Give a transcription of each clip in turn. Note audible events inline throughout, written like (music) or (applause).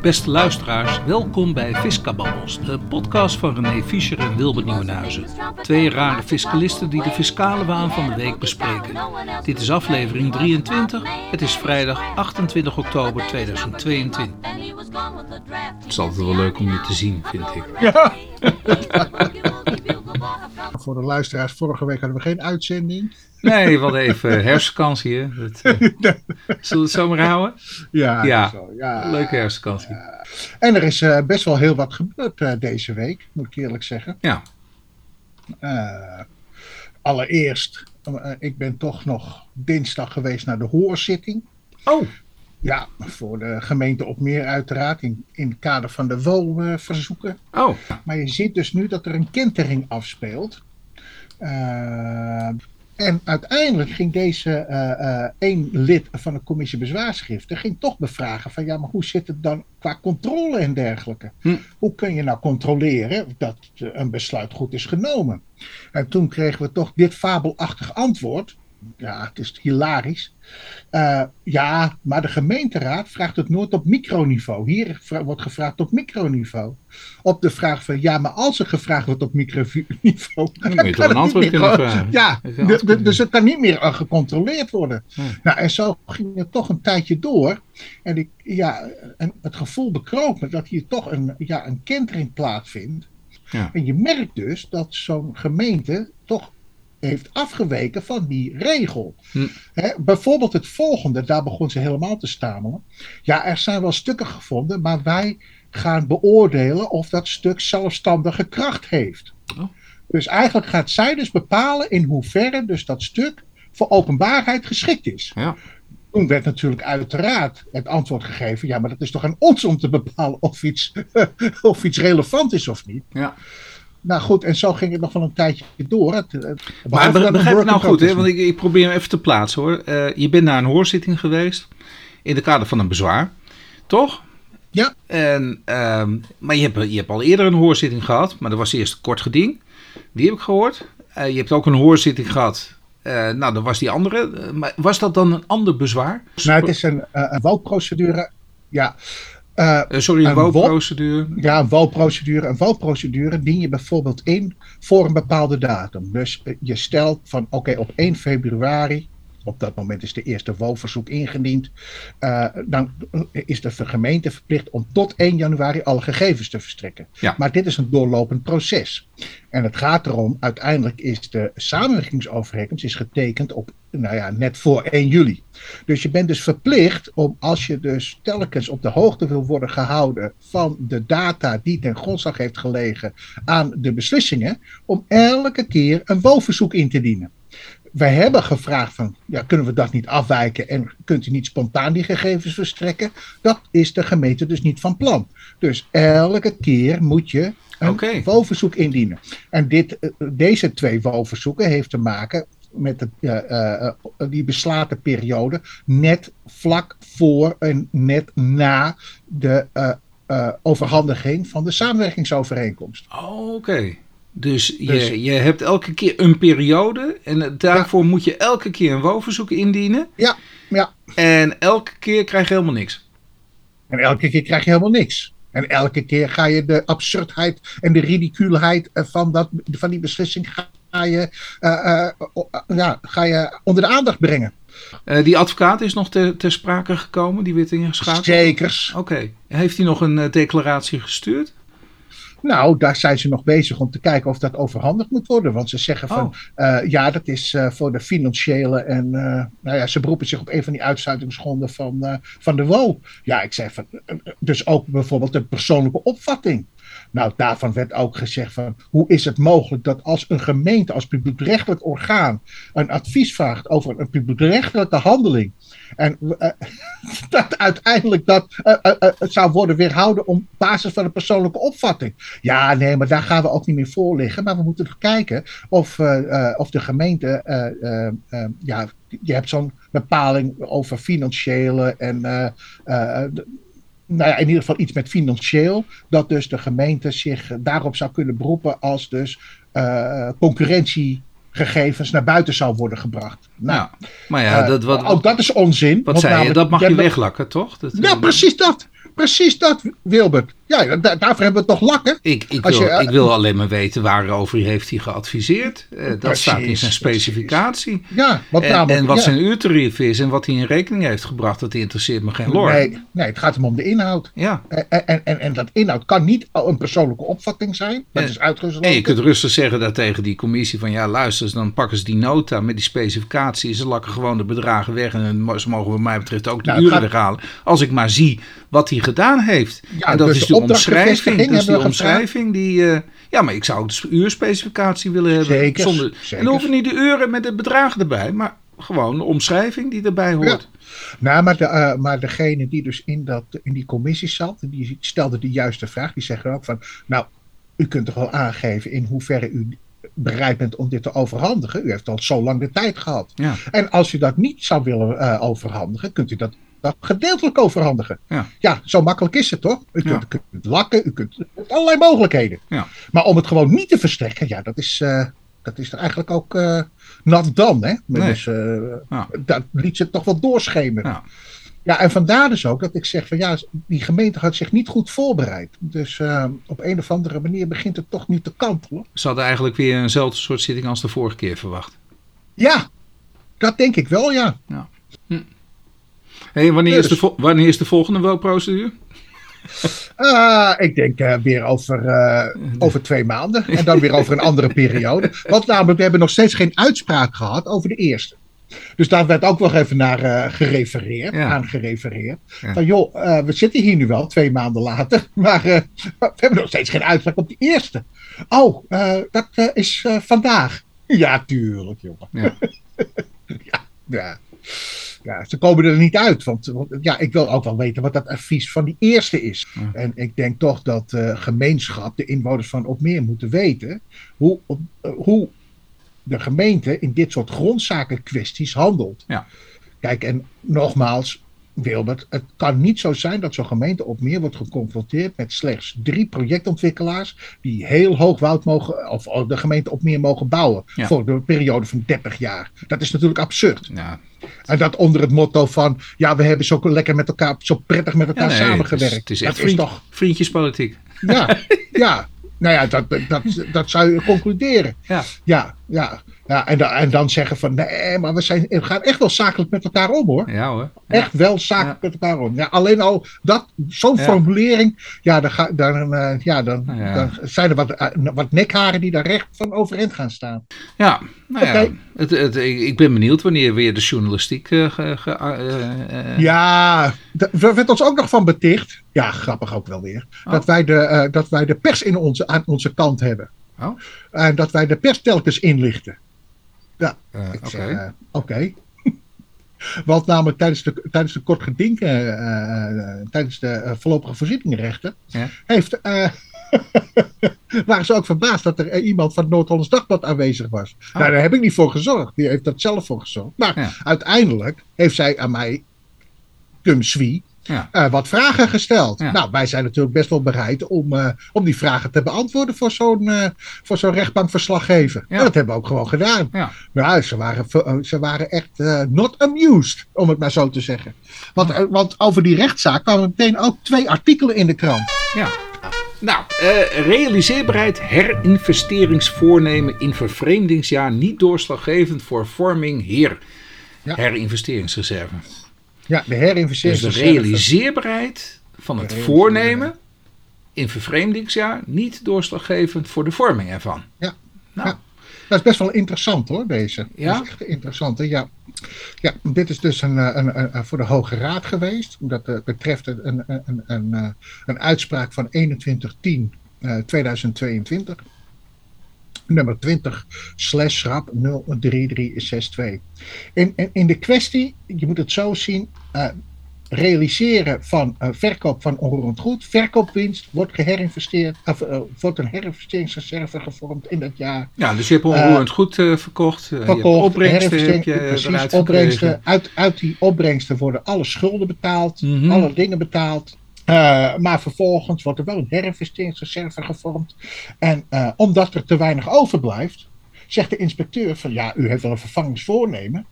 Beste luisteraars, welkom bij Fiscababbels, de podcast van René Fischer en Wilbert Nieuwenhuizen. Twee rare fiscalisten die de fiscale waan van de week bespreken. Dit is aflevering 23, het is vrijdag 28 oktober 2022. Het is altijd wel leuk om je te zien, vind ik. Ja. (laughs) Voor de luisteraars, vorige week hadden we geen uitzending. Nee, wat even herfstvakantie. Hè? Dat, uh, (laughs) zullen we het zomaar houden? Ja, ja. Zo, ja. leuke herfstvakantie. Ja. En er is uh, best wel heel wat gebeurd uh, deze week, moet ik eerlijk zeggen. Ja. allereerst, ik ben toch nog dinsdag geweest naar de hoorzitting. Oh. Ja, voor de gemeente op meer uiteraard, in, in het kader van de WO-verzoeken. Oh. Maar je ziet dus nu dat er een kentering afspeelt. Uh, en uiteindelijk ging deze uh, uh, één lid van de commissie bezwaarschriften ging toch bevragen van ja, maar hoe zit het dan qua controle en dergelijke? Hm. Hoe kun je nou controleren dat een besluit goed is genomen? En toen kregen we toch dit fabelachtig antwoord. Ja, het is hilarisch. Uh, ja, maar de gemeenteraad vraagt het nooit op microniveau. Hier wordt gevraagd op microniveau. Op de vraag van, ja, maar als er gevraagd wordt op microniveau... Dan moet je toch een antwoord kunnen vragen. Ja, de, de, dus het kan niet meer uh, gecontroleerd worden. Nou, en zo ging het toch een tijdje door. En, ik, ja, en het gevoel bekroop me dat hier toch een, ja, een kentering plaatsvindt. Ja. En je merkt dus dat zo'n gemeente toch heeft afgeweken van die regel. Hm. He, bijvoorbeeld het volgende, daar begon ze helemaal te stamelen. Ja, er zijn wel stukken gevonden, maar wij gaan beoordelen of dat stuk zelfstandige kracht heeft. Oh. Dus eigenlijk gaat zij dus bepalen in hoeverre dus dat stuk voor openbaarheid geschikt is. Ja. Toen werd natuurlijk uiteraard het antwoord gegeven: ja, maar dat is toch aan ons om te bepalen of iets, (laughs) of iets relevant is of niet. Ja. Nou goed, en zo ging het nog wel een tijdje door. Het, het, maar begrijp ik nou goed, hè? want ik, ik, probeer hem even te plaatsen hoor. Uh, je bent naar een hoorzitting geweest in de kader van een bezwaar, toch? Ja. En, um, maar je hebt, je hebt al eerder een hoorzitting gehad, maar dat was eerst een kort geding. Die heb ik gehoord. Uh, je hebt ook een hoorzitting gehad. Uh, nou, dat was die andere. maar was dat dan een ander bezwaar? Nou, het is een, een woonprocedure. Ja. Uh, sorry, een woonprocedure? Ja, een woonprocedure. Een dien je bijvoorbeeld in voor een bepaalde datum. Dus uh, je stelt van oké, okay, op 1 februari, op dat moment is de eerste woonverzoek ingediend, uh, dan is de gemeente verplicht om tot 1 januari alle gegevens te verstrekken. Ja. Maar dit is een doorlopend proces. En het gaat erom, uiteindelijk is de samenwerkingsovereenkomst is getekend op, nou ja, net voor 1 juli. Dus je bent dus verplicht om, als je dus telkens op de hoogte wil worden gehouden van de data die ten grondslag heeft gelegen aan de beslissingen, om elke keer een woonverzoek in te dienen. Wij hebben gevraagd van, ja, kunnen we dat niet afwijken en kunt u niet spontaan die gegevens verstrekken? Dat is de gemeente dus niet van plan. Dus elke keer moet je een okay. woonverzoek indienen. En dit, deze twee woonverzoeken heeft te maken met de, uh, uh, die beslaten periode net vlak voor en net na de uh, overhandiging van de samenwerkingsovereenkomst. Oh, Oké. Okay. Dus, dus je, je hebt elke keer een periode en daarvoor ja. moet je elke keer een woonverzoek indienen. Ja, ja. En elke keer krijg je helemaal niks. En elke keer krijg je helemaal niks. En elke keer ga je de absurdheid en de ridicuulheid van, dat, van die beslissing ga je, uh, uh, ja, ga je onder de aandacht brengen. Uh, die advocaat is nog ter, ter sprake gekomen, die werd ingeschakeld? Zekers. Oké. Okay. Heeft hij nog een declaratie gestuurd? Nou, daar zijn ze nog bezig om te kijken of dat overhandigd moet worden. Want ze zeggen van, oh. uh, ja, dat is uh, voor de financiële en, uh, nou ja, ze beroepen zich op een van die uitsluitingsgronden van, van de WO. Ja, ik zeg van, dus ook bijvoorbeeld de persoonlijke opvatting. Nou, daarvan werd ook gezegd van, hoe is het mogelijk dat als een gemeente, als publiekrechtelijk orgaan, een advies vraagt over een publiekrechtelijke handeling, en uh, (laughs) dat uiteindelijk dat uh, zou worden weerhouden op basis van een persoonlijke opvatting. Ja, nee, maar daar gaan we ook niet meer voor liggen. Maar we moeten nog kijken of, of de gemeente, ja, je hebt zo'n bepaling over financiële en nou ja, in ieder geval iets met financieel, dat dus de gemeente zich daarop zou kunnen beroepen als dus uh, concurrentiegegevens naar buiten zou worden gebracht. Nou, ja, maar ja, dat, wat, ook dat is onzin. Wat zei je, dat mag je weglakken, toch? Dat, ja, precies dat. precies dat, Wilbert. Ja, daarvoor hebben we toch lakken. Ik, ik, wil, je, ik wil alleen maar weten waarover heeft hij geadviseerd. Uh, dat staat in zijn specificatie. Ja, wat en, namelijk, en wat zijn uurtarief is en wat hij in rekening heeft gebracht, dat interesseert me geen lor. Nee, nee het gaat hem om de inhoud. Ja. En, en, en, en dat inhoud kan niet een persoonlijke opvatting zijn. Dat is uitgesloten. En je kunt rustig zeggen dat tegen die commissie van ja, luister, dan pakken ze die nota met die specificatie. Ze lakken gewoon de bedragen weg en ze mogen wat mij betreft ook de nou, uren weghalen. Als ik maar zie wat hij gedaan heeft. Ja, en dat dus is omschrijving. Dat is die omschrijving die. Uh, ja, maar ik zou ook de uurspecificatie willen hebben. Zeker, zonder, zeker. En dan hoeven niet de uren met het bedrag erbij, maar gewoon de omschrijving die erbij hoort. Ja. Nou, maar, de, uh, maar degene die dus in, dat, in die commissie zat, die stelde de juiste vraag. Die zeggen ook van, nou, u kunt toch wel aangeven in hoeverre u bereid bent om dit te overhandigen. U heeft al zo lang de tijd gehad. Ja. En als u dat niet zou willen uh, overhandigen, kunt u dat dat gedeeltelijk overhandigen. Ja. ja, zo makkelijk is het toch? U kunt, kunt lakken, u kunt allerlei mogelijkheden. Ja. Maar om het gewoon niet te verstrekken, ja, dat is, uh, dat is er eigenlijk ook uh, nat dan. Hè? Nee. Dus, uh, ja. Dat liet ze toch wel doorschemeren. Ja. ja, en vandaar dus ook dat ik zeg van ja, die gemeente had zich niet goed voorbereid. Dus op een of andere manier begint het toch niet te kantelen. Ze hadden eigenlijk weer eenzelfde soort zitting als de vorige keer verwacht. Ja, dat denk ik wel, ja. ja. Hm. Hey, wanneer, is de wanneer is de volgende welprocedure? Uh, ik denk uh, weer over, uh, (laughs) over twee maanden. En dan weer over een andere periode. Want namelijk, we hebben nog steeds geen uitspraak gehad over de eerste. Dus daar werd ook nog even naar gerefereerd, ja. aan gerefereerd. Ja. Van joh, we zitten hier nu wel twee maanden later. (laughs) Maar we hebben nog steeds geen uitspraak op de eerste. Oh, dat is vandaag. Ja, tuurlijk, jongen. Ja. (laughs) ja, ja ze komen er niet uit. Want, ja, ik wil ook wel weten wat dat advies van die eerste is. En ik denk toch dat de gemeenschap, de inwoners van Opmeer, moeten weten hoe, hoe de gemeente in dit soort grondzakenkwesties handelt. Ja. Kijk, en nogmaals, Wilbert, het kan niet zo zijn dat zo'n gemeente op meer wordt geconfronteerd met slechts drie projectontwikkelaars die heel hoog woud mogen, of de gemeente op meer mogen bouwen voor de periode van 30 jaar. Dat is natuurlijk absurd. Ja. En dat onder het motto van, ja, we hebben zo lekker met elkaar, zo prettig met elkaar samengewerkt. Het is, het is echt vriend, toch... vriendjespolitiek. Ja, (laughs) ja. Nou ja, dat, dat, dat zou je concluderen. Ja. Ja, ja. Ja, en, dan, en dan zeggen van nee, maar we, zijn, we gaan echt wel zakelijk met elkaar om hoor. Ja hoor. Echt wel zakelijk met elkaar om. Ja, alleen al dat, zo'n formulering, ja, dan, ga, dan, uh, ja, dan, dan zijn er wat, uh, wat nekharen die daar recht van overeind gaan staan. Ja, nou okay. ja, het, het, ik ben benieuwd wanneer weer de journalistiek. Uh, ge, ge, ja, er werd ons ook nog van beticht, ja, grappig ook wel weer, oh. dat, wij de, dat wij de pers in onze, aan onze kant hebben. Oh. En dat wij de pers telkens inlichten. Ja, uh, oké. Okay. Uh, okay. Want namelijk tijdens de, tijdens de kort geding, uh, tijdens de voorlopige voorzieningenrechten, ja. heeft, (laughs) waren ze ook verbaasd dat er iemand van het Noord-Hollands Dagblad aanwezig was. Oh. Nou, daar heb ik niet voor gezorgd. Die heeft dat zelf voor gezorgd. Maar ja. uiteindelijk heeft zij aan mij, cum sui, ja. Uh, wat vragen gesteld. Ja. Nou, wij zijn natuurlijk best wel bereid om, uh, om die vragen te beantwoorden voor zo'n uh, voor zo'n rechtbankverslaggever. Ja. En dat hebben we ook gewoon gedaan. Ja. Nou, ze waren, ze waren echt not amused, om het maar zo te zeggen. Want, want over die rechtszaak kwamen meteen ook twee artikelen in de krant. Ja. Nou, realiseerbaarheid herinvesteringsvoornemen in vervreemdingsjaar niet doorslaggevend voor vorming heer. Herinvesteringsreserve. Ja, de herinvestering. Dus de realiseerbaarheid van het voornemen in vervreemdingsjaar niet doorslaggevend voor de vorming ervan. Ja. Nou. ja. Dat is best wel interessant hoor, deze. Ja? Dat is echt interessant. Hè? Ja. ja, dit is dus een, een, een, voor de Hoge Raad geweest. Dat betreft een, een, een, een uitspraak van 2110 uh, 2022 nummer 20 slash rap 03362. In, in, in de kwestie, je moet het zo zien, realiseren van uh, verkoop van onroerend goed, verkoopwinst wordt geherinvesteerd, of uh, wordt een herinvesteringsreserve gevormd in dat jaar. Ja, dus je hebt onroerend goed verkocht, verkocht, je opbrengsten, heb je precies, opbrengsten, uit, uit die opbrengsten worden alle schulden betaald, mm -hmm. alle dingen betaald. Uh, maar vervolgens wordt er wel een herinvesteringsreserve gevormd. En uh, omdat er te weinig overblijft, zegt de inspecteur van ja, u heeft wel een vervangingsvoornemen.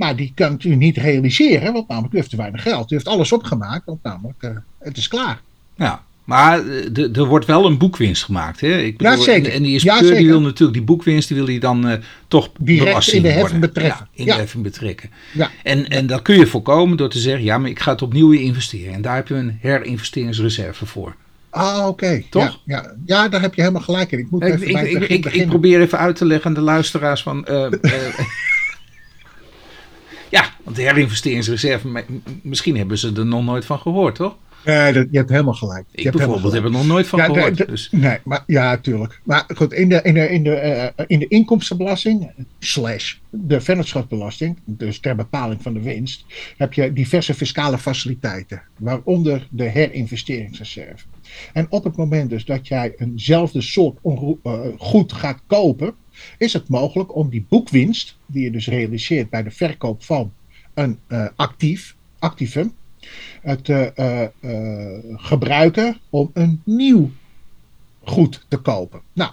Maar die kunt u niet realiseren, want namelijk u heeft te weinig geld. U heeft alles opgemaakt, want namelijk uh, Het is klaar. Ja, maar eh, er wordt wel een boekwinst gemaakt. Hè? Ik bedoel, ja, zeker. En, die inspecteur die wil natuurlijk die boekwinst, die wil hij dan uh, toch Direct in de heffing betrekken. Ja, in de heffing betrekken. Ja. En, en dat kun je voorkomen door te zeggen, ja, maar ik ga het opnieuw investeren. En daar heb je een herinvesteringsreserve voor. Ah, oké. Toch? Ja, ja, ja, daar heb je helemaal gelijk in. Ik, moet ik, even ik, ik, ik, probeer even uit te leggen aan de luisteraars van... Uh, (laughs) ja, want de herinvesteringsreserve, misschien hebben ze er nog nooit van gehoord, toch? Nee, dat, je hebt helemaal gelijk. Ik je bijvoorbeeld heb er nog nooit van ja, gehoord. dus. Nee, maar ja, tuurlijk. Maar goed, in de, in de, in de, uh, in de inkomstenbelasting, slash de vennootschapsbelasting, dus ter bepaling van de winst, heb je diverse fiscale faciliteiten, waaronder de herinvesteringsreserve. En op het moment dus dat jij eenzelfde soort uh, goed gaat kopen, is het mogelijk om die boekwinst, die je dus realiseert bij de verkoop van een uh, actief, activum, het uh, gebruiken om een nieuw goed te kopen. Nou,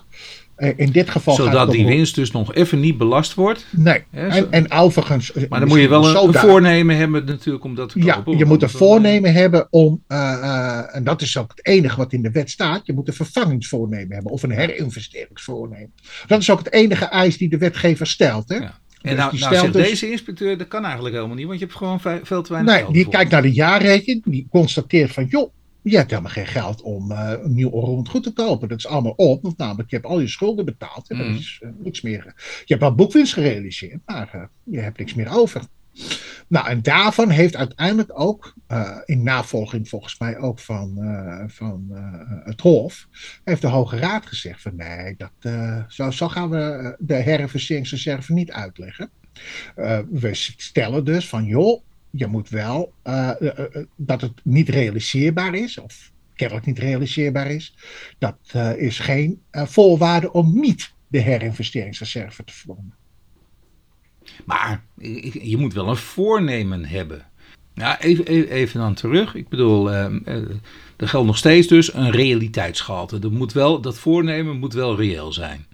in dit geval. Zodat die winst dus nog even niet belast wordt. Nee. en, en overigens. Maar dan moet je wel een, voornemen hebben, natuurlijk, om dat te kopen. Ja, je moet een voornemen hebben om. en dat is ook het enige wat in de wet staat. Je moet een vervangingsvoornemen hebben of een herinvesteringsvoornemen. Dat is ook het enige eis die de wetgever stelt. Hè? Ja. En nou, nou zegt dus, deze inspecteur, dat kan eigenlijk helemaal niet, want je hebt gewoon veel te weinig nee, geld. Die kijkt naar de jaarrekening, die constateert van, joh, je hebt helemaal geen geld om uh, een nieuw rond goed te kopen. Dat is allemaal op, want namelijk je hebt al je schulden betaald. En mm. is uh, niks meer. Je hebt wel boekwinst gerealiseerd, maar uh, je hebt niks meer over. Nou, en daarvan heeft uiteindelijk ook, in navolging volgens mij ook van, van het Hof, heeft de Hoge Raad gezegd van nee, dat, zo, zo gaan we de herinvesteringsreserve niet uitleggen. we stellen dus van joh, je moet wel dat het niet realiseerbaar is, of kennelijk niet realiseerbaar is, dat is geen voorwaarde om niet de herinvesteringsreserve te vormen. Maar je moet wel een voornemen hebben. Ja, even, even, dan terug. Ik bedoel, uh, er geldt nog steeds dus een realiteitsgehalte. Er moet wel, dat voornemen moet wel reëel zijn.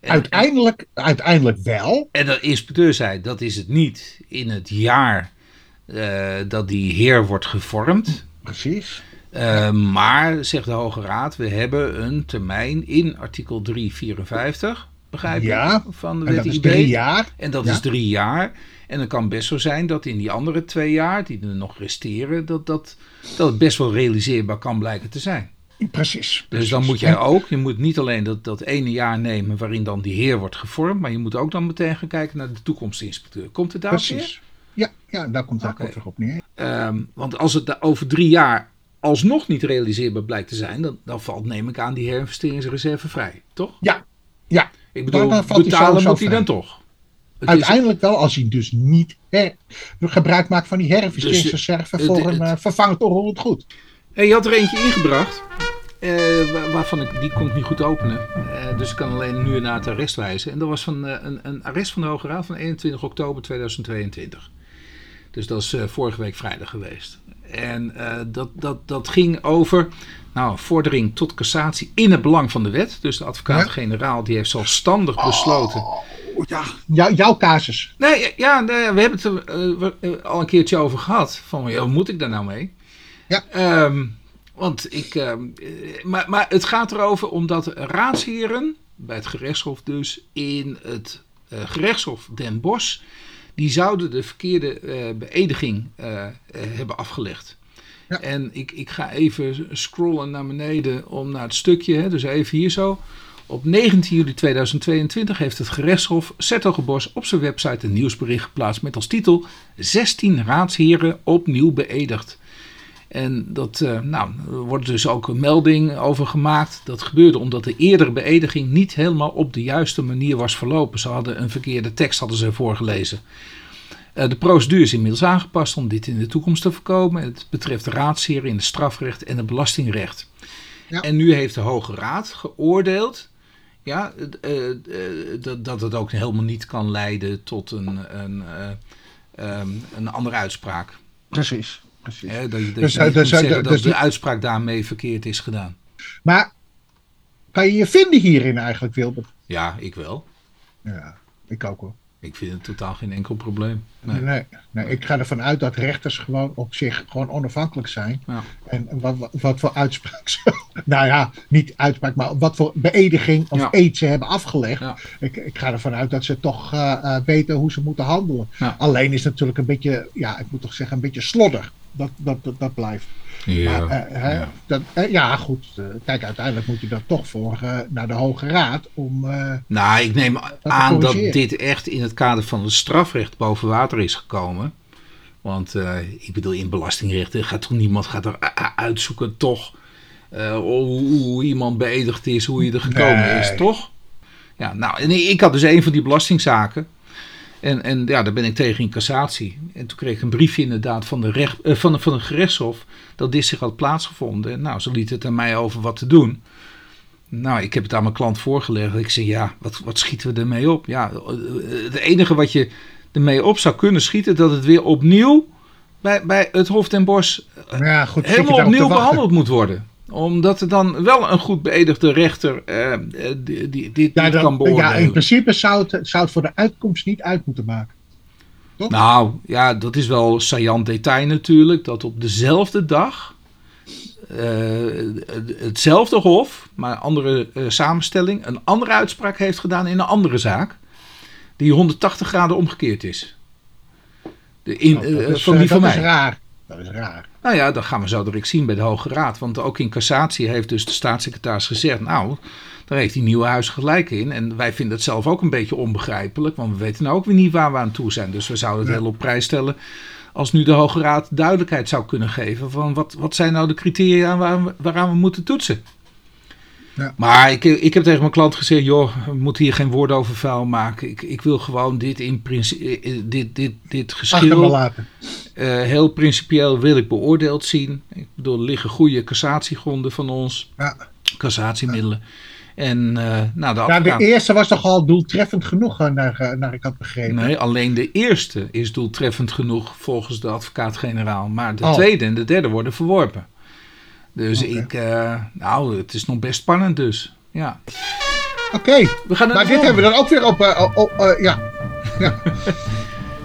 uiteindelijk, uiteindelijk wel. En de inspecteur zei, dat is het niet in het jaar dat die heer wordt gevormd. Precies. Uh, maar, zegt de Hoge Raad, we hebben een termijn in artikel 354 begrijp ja, van de en dat is drie jaar. En dat is drie jaar. En dan kan best zo zijn dat in die andere twee jaar, die er nog resteren, dat, dat, dat het best wel realiseerbaar kan blijken te zijn. Precies. Dus dan moet jij ook, je moet niet alleen dat, dat ene jaar nemen waarin dan die heer wordt gevormd, maar je moet ook dan meteen gaan kijken naar de toekomstinspecteur. Komt het daar Precies. Ja, ja, daar komt het okay. op neer. Um, want als het over drie jaar alsnog niet realiseerbaar blijkt te zijn, dan, dan valt, neem ik aan, die herinvesteringsreserve vrij, toch? Ja, ja, ik bedoel, dan betalen moet hij dan toch? Het Uiteindelijk wel, als hij dus niet her, gebruik maakt van die herinvesteringsreserve dus, voor een uh, vervangend onroerend goed. Hey, je had er eentje ingebracht, uh, waarvan ik, die kon ik niet goed openen. Uh, dus ik kan alleen nu naar het arrest wijzen. En dat was van, een, een, arrest van de Hoge Raad van 21 oktober 2022. Dus dat is vorige week vrijdag geweest. En dat, dat, dat ging over nou, vordering tot cassatie in het belang van de wet. Dus de advocaat-generaal die heeft zelfstandig oh, besloten. ja, jouw casus. Nee, ja, we hebben het er uh, al een keertje over gehad. Van, hoe moet ik daar nou mee? Ja. Um, want ik. Um, maar, maar het gaat erover omdat raadsheren, bij het gerechtshof dus, in het uh, gerechtshof Den Bosch, die zouden de verkeerde uh, beëdiging hebben afgelegd. En ik, ik ga even scrollen naar beneden om naar het stukje, hè, dus even hier zo. Op 19 juli 2022 heeft het gerechtshof Zettelgebos op zijn website een nieuwsbericht geplaatst met als titel 16 raadsheren opnieuw beëdigd. En dat, uh, nou, er wordt dus ook een melding over gemaakt. Dat gebeurde omdat de eerdere beëdiging niet helemaal op de juiste manier was verlopen. Ze hadden een verkeerde tekst hadden ze voorgelezen. Eh, de procedure is inmiddels aangepast om dit in de toekomst te voorkomen. Het betreft de raadsheren in het strafrecht en het belastingrecht. Ja. En nu heeft de Hoge Raad geoordeeld ja, uh, uh, dat, dat het ook helemaal niet kan leiden tot een, een, um, een andere uitspraak. Precies. Precies. dat je, dat dus, je dus, dus, dat de uitspraak daarmee verkeerd is gedaan. Maar kan je je vinden hierin eigenlijk, Wilbert? Ja, ik wel. Ja, ik ook wel. Ik vind het totaal geen enkel probleem. Nee. Nee, nee, ik ga ervan uit dat rechters gewoon op zich gewoon onafhankelijk zijn. Ja. En wat, wat, wat voor uitspraak ze, (laughs) nou ja, niet uitspraak, maar wat voor beëdiging of Ja. eed ze hebben afgelegd. Ja. Ik, ik ga ervan uit dat ze toch eh, eh, weten hoe ze moeten handelen. Ja. Alleen is het natuurlijk een beetje, ja, ik moet toch zeggen, een beetje slodder. Dat, dat, dat, dat blijft. Ja, Maar, eh, hè, ja. dat, eh, ja, goed. eh, kijk, uiteindelijk moet je daar toch voor naar de Hoge Raad om. Nou, ik neem aan dat dit echt in het kader van het strafrecht boven water is gekomen. Want ik bedoel, in belastingrecht eh, gaat toch niemand gaat er uitzoeken, toch? hoe, hoe iemand beëdigd is, hoe je er gekomen Nee. is, toch? Ja, nou, en ik had dus een van die belastingzaken. En, en ja, daar ben ik tegen in cassatie. En toen kreeg ik een briefje inderdaad van de, recht, eh, van de, van de gerechtshof dat dit zich had plaatsgevonden. En nou, ze liet het aan mij over wat te doen. Nou, ik heb het aan mijn klant voorgelegd. Ik zei, ja, wat, wat schieten we ermee op? Ja, eh, het enige wat je ermee op zou kunnen schieten, dat het weer opnieuw bij, bij het Hof ten Bosch ja, goed, helemaal opnieuw behandeld moet worden. Omdat er dan wel een goed beëdigde rechter eh, eh, die, die, dit Ja, kan beoordelen. ja, in principe zou het, zou het voor de uitkomst niet uit moeten maken. Nou, ja, dat is wel saillant detail natuurlijk. Dat op dezelfde dag eh, hetzelfde hof, maar een andere eh, samenstelling, een andere uitspraak heeft gedaan in een andere zaak. Die 180 graden omgekeerd is. De in, Nou, dat eh, is, van eh, die van dat mij. is raar. Dat is raar. Nou ja, dat gaan we zo direct zien bij de Hoge Raad. Want ook in cassatie heeft dus de staatssecretaris gezegd... nou, daar heeft die nieuwe huis gelijk in. En wij vinden het zelf ook een beetje onbegrijpelijk... want we weten nou ook weer niet waar we aan toe zijn. Dus we zouden het Ja. heel op prijs stellen... als nu de Hoge Raad duidelijkheid zou kunnen geven... van wat, wat zijn nou de criteria waar we- waaraan we moeten toetsen. Ja. Maar ik, ik heb tegen mijn klant gezegd... joh, we moeten hier geen woorden over vuil maken. Ik, ik wil gewoon dit, in principe, eh, dit, dit, dit me geschil... laten. Eh, heel principieel wil ik beoordeeld zien. Ik bedoel, er liggen goede cassatiegronden van ons, Ja. cassatiemiddelen. En eh, nou, de Ja, de eerste was toch al doeltreffend genoeg, eh, naar, eh, naar ik had begrepen. Nee, alleen de eerste is doeltreffend genoeg volgens de advocaat-generaal. Maar de Oh. tweede en de derde worden verworpen. Dus ik, eh, nou, het is nog best spannend dus. Ja. Oké, We gaan naar maar dit hebben we dan ook weer op. eh, op eh, ja. (laughs)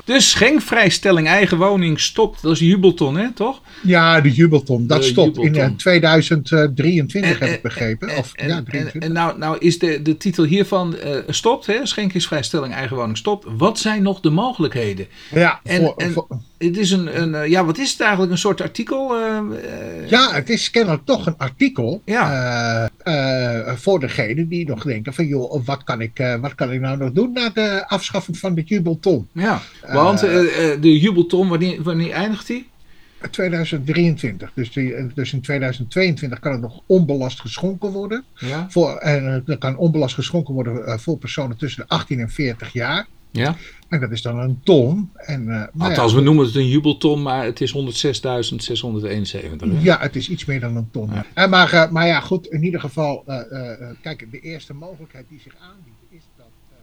De schenkvrijstelling eigen woning stopt. Dat is Jubelton, hè, toch? ja, de Jubelton. Dat De stopt in Jubelton. eh, 2023, En- heb ik begrepen. En, Of, en, ja, en, 23. en nou, nou is de, de titel hiervan stopt, hè? schenkingsvrijstelling eigen woning stopt. Wat zijn nog de mogelijkheden? ja, en- voor- en- voor- Het is een, een eh, ja, wat is het eigenlijk? Een soort artikel? eh, eh, ja, het is kennelijk toch een artikel. Ja. voor degenen die nog denken: van joh, wat kan, ik, wat kan ik nou nog doen na de afschaffing van de Jubelton? ja, want de jubelton, wanneer, wanneer eindigt die? 2023. Dus, die, dus in 2022 kan het nog onbelast geschonken worden. Ja. Voor, en er kan onbelast geschonken worden voor personen tussen de 18 en 40 jaar. ja. En dat is dan een ton. En, eh, nou ja, Althans, we noemen het een jubelton, maar het is 106.671. hè? Ja, het is iets meer dan een ton. Ja. En maar, eh, maar ja, goed, in ieder geval, eh, eh, eh, kijk, de eerste mogelijkheid die zich aanbiedt is dat. eh,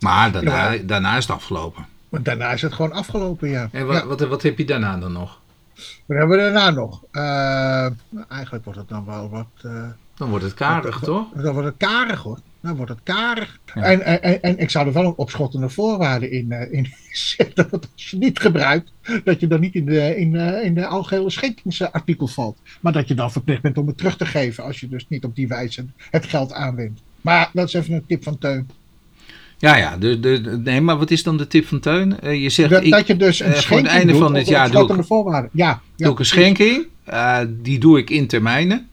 Maar daarna, Ja. daarna is het afgelopen. maar daarna is het gewoon afgelopen, ja. En wat, wat, wat heb je daarna dan nog? Wat hebben we daarna nog? Eh, eigenlijk wordt het dan wel wat. Eh, Dan wordt het karig, toch? Dan wordt het karig hoor. Dan wordt het karig. Ja. En, en, en, ik zou er wel een opschottende voorwaarde in, eh, in (laughs) zetten. Dat als je niet gebruikt, dat je dan niet in de, in, eh, in de algehele schenkingsartikel valt. Maar dat je dan verplicht bent om het terug te geven. Als je dus niet op die wijze het geld aanwendt. Maar dat is even een tip van Teun. Ja, ja. De, nee, maar wat is dan de tip van Teun? Eh, je zegt, Dat, ik, dat je dus eh, een voor schenking het einde doet van dit jaar doe ik-. Ja, ja, doe ik een schenking. Eh, die doe ik in termijnen.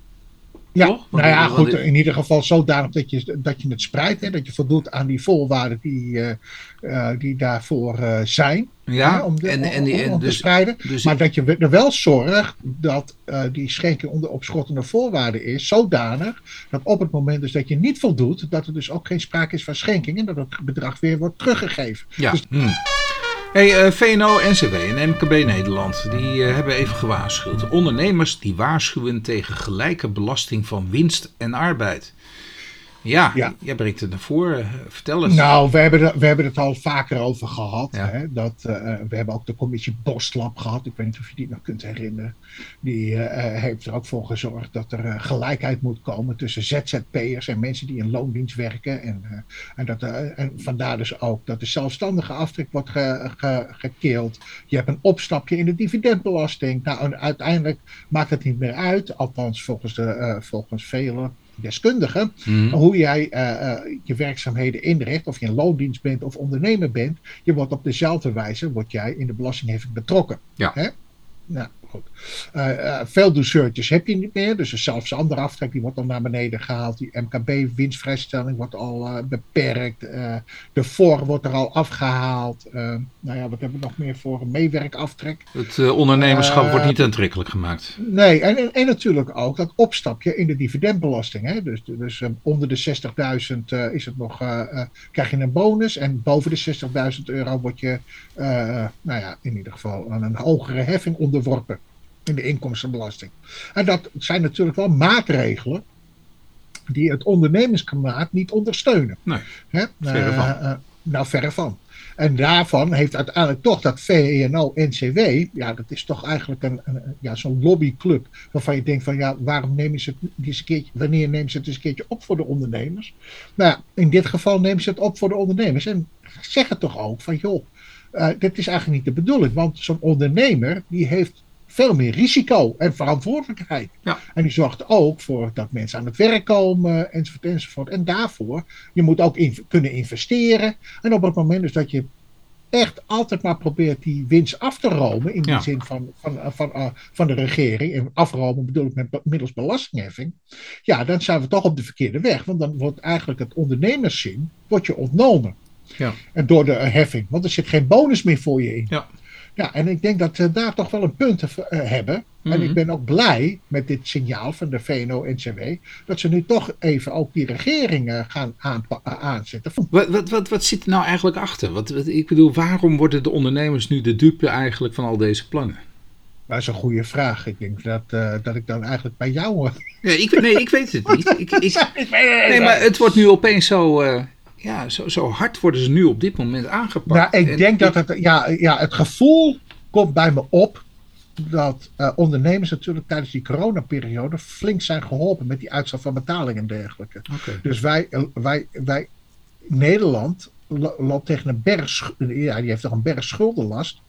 Ja, toch? Nou ja, goed, in ieder geval zodanig dat je, dat je het spreidt. Hè, dat je voldoet aan die voorwaarden die, eh, eh, die daarvoor eh, zijn. Ja, hè, om, de, en, en, die- en om te dus, spreiden. dus Maar dat je er wel zorgt dat die schenking onder opschottende voorwaarden is. Zodanig dat op het moment dus dat je niet voldoet. Dat er dus ook geen sprake is van schenking. En dat het bedrag weer wordt teruggegeven. ja. Dus- hm. Hey, eh, VNO, NCW en MKB Nederland die eh, hebben even gewaarschuwd. Ondernemers die waarschuwen tegen gelijke belasting van winst en arbeid. Ja, ja, jij brengt het naar voren. Vertel eens. Nou, we hebben, er, we hebben het al vaker over gehad. Hè? Dat, uh, we hebben ook de commissie Boslab gehad. Ik weet niet of je die nog kunt herinneren. Die uh, heeft er ook voor gezorgd dat er gelijkheid moet komen tussen ZZP'ers en mensen die in loondienst werken. En, en, dat, en vandaar dus ook dat de zelfstandige aftrek wordt ge, ge, gekeeld. Je hebt een opstapje in de dividendbelasting. Nou, uiteindelijk maakt het niet meer uit. Althans, volgens, de, volgens velen deskundige, mhm. hoe jij uh, uh, je werkzaamheden inricht, of je een loondienst bent of ondernemer bent, je wordt op dezelfde wijze wordt jij in de belastingheffing betrokken. Ja. Hè? Nou, goed. Uh, veel douceurtjes heb je niet meer. Dus zelfs de andere aftrek die wordt dan naar beneden gehaald. Die MKB-winstvrijstelling wordt al uh, beperkt. de VOR wordt er al afgehaald. nou ja, wat hebben we nog meer voor een meewerkaftrek? Het ondernemerschap wordt niet aantrekkelijk gemaakt. Nee, en, en, natuurlijk ook dat opstapje in de dividendbelasting. Hè? Dus, dus onder de 60.000 is het nog, krijg je een bonus. En boven de 60.000 euro word je, nou ja, in ieder geval aan een hogere heffing onderworpen in de inkomstenbelasting. En dat zijn natuurlijk wel maatregelen die het ondernemersklimaat niet ondersteunen. Nee, Hè? verre van. Uh, nou, verre van. En daarvan heeft uiteindelijk toch dat VNO-NCW, ja, dat is toch eigenlijk een, een ja, zo'n lobbyclub waarvan je denkt van ja, waarom nemen ze het eens een keertje, wanneer nemen ze het eens een keertje op voor de ondernemers? Nou ja, in dit geval nemen ze het op voor de ondernemers en zeggen toch ook van joh, uh, dit is eigenlijk niet de bedoeling, want zo'n ondernemer die heeft veel meer risico en verantwoordelijkheid. Ja. En die zorgt ook voor dat mensen aan het werk komen, enzovoort, enzovoort. En daarvoor, je moet ook in, kunnen investeren. En op het moment dus dat je echt altijd maar probeert die winst af te romen, in de zin van, van, van, uh, van de regering, en afromen bedoel ik met, middels belastingheffing, ja, dan zijn we toch op de verkeerde weg. Want dan wordt eigenlijk het ondernemerszin wordt je ontnomen. Ja. En door de heffing, want er zit geen bonus meer voor je in. Ja. Ja, en ik denk dat we daar toch wel een punt uh, hebben. En ik mhm. ben ook blij met dit signaal van de VNO-NCW. Dat ze nu toch even ook die regering gaan aanzetten. Wat, wat, wat, wat zit er nou eigenlijk achter? Wat, wat, ik bedoel, waarom worden de ondernemers nu de dupe eigenlijk van al deze plannen? Dat is een goede vraag. Ik denk dat, uh, dat ik dan eigenlijk bij jou. Ja, ik, nee, ik weet het niet. Ik, ik, (laughs) nee, maar het wordt nu opeens zo. Uh, ja, zo, zo hard worden ze nu op dit moment aangepakt. Nou, ik denk dat het, ja, ja, het gevoel komt bij me op dat uh, ondernemers natuurlijk tijdens die coronaperiode flink zijn geholpen met die uitstel van betalingen en dergelijke. Okay. Dus wij, wij, wij, Nederland loopt tegen een berg, ja, die heeft toch een berg schuldenlast.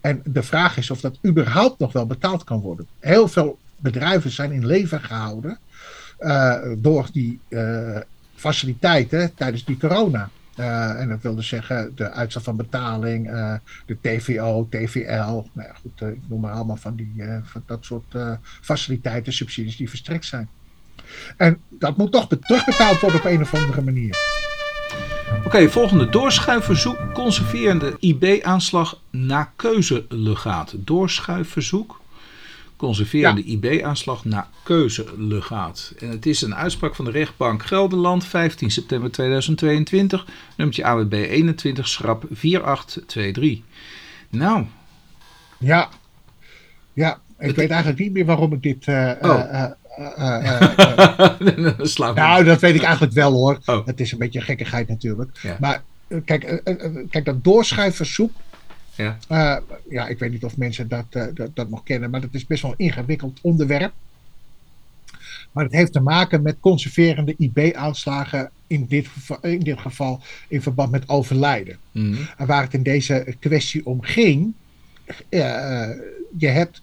En de vraag is of dat überhaupt nog wel betaald kan worden. Heel veel bedrijven zijn in leven gehouden uh, door die uh, faciliteiten tijdens die corona. Uh, en dat wilde zeggen de uitstel van betaling, uh, de TVO, TVL. Nou ja, goed, uh, ik noem maar allemaal van, die, van dat soort faciliteiten, subsidies die verstrekt zijn. En dat moet toch terugbetaald worden op een of andere manier. Oké, volgende doorschuifverzoek. Conserverende IB-aanslag na keuzelegaat. Doorschuifverzoek conserverende IB-aanslag na keuzelegaat. En het is een uitspraak van de rechtbank Gelderland, 15 september 2022, nummertje AWB 21, schrap 4823. Nou. Ja, ja ik weet eigenlijk niet meer waarom ik dit... Uh, oh. (laughs) nou, dat weet ik eigenlijk wel hoor. Oh. Het is een beetje gekkigheid natuurlijk. Ja. Maar kijk, kijk, dat doorschuifverzoek ja. Uh, ja, ik weet niet of mensen dat, uh, dat, dat, nog kennen, maar dat is best wel een ingewikkeld onderwerp. Maar het heeft te maken met conserverende IB-aanslagen, in dit, in dit geval in verband met overlijden. Mm. En waar het in deze kwestie om ging, uh, je hebt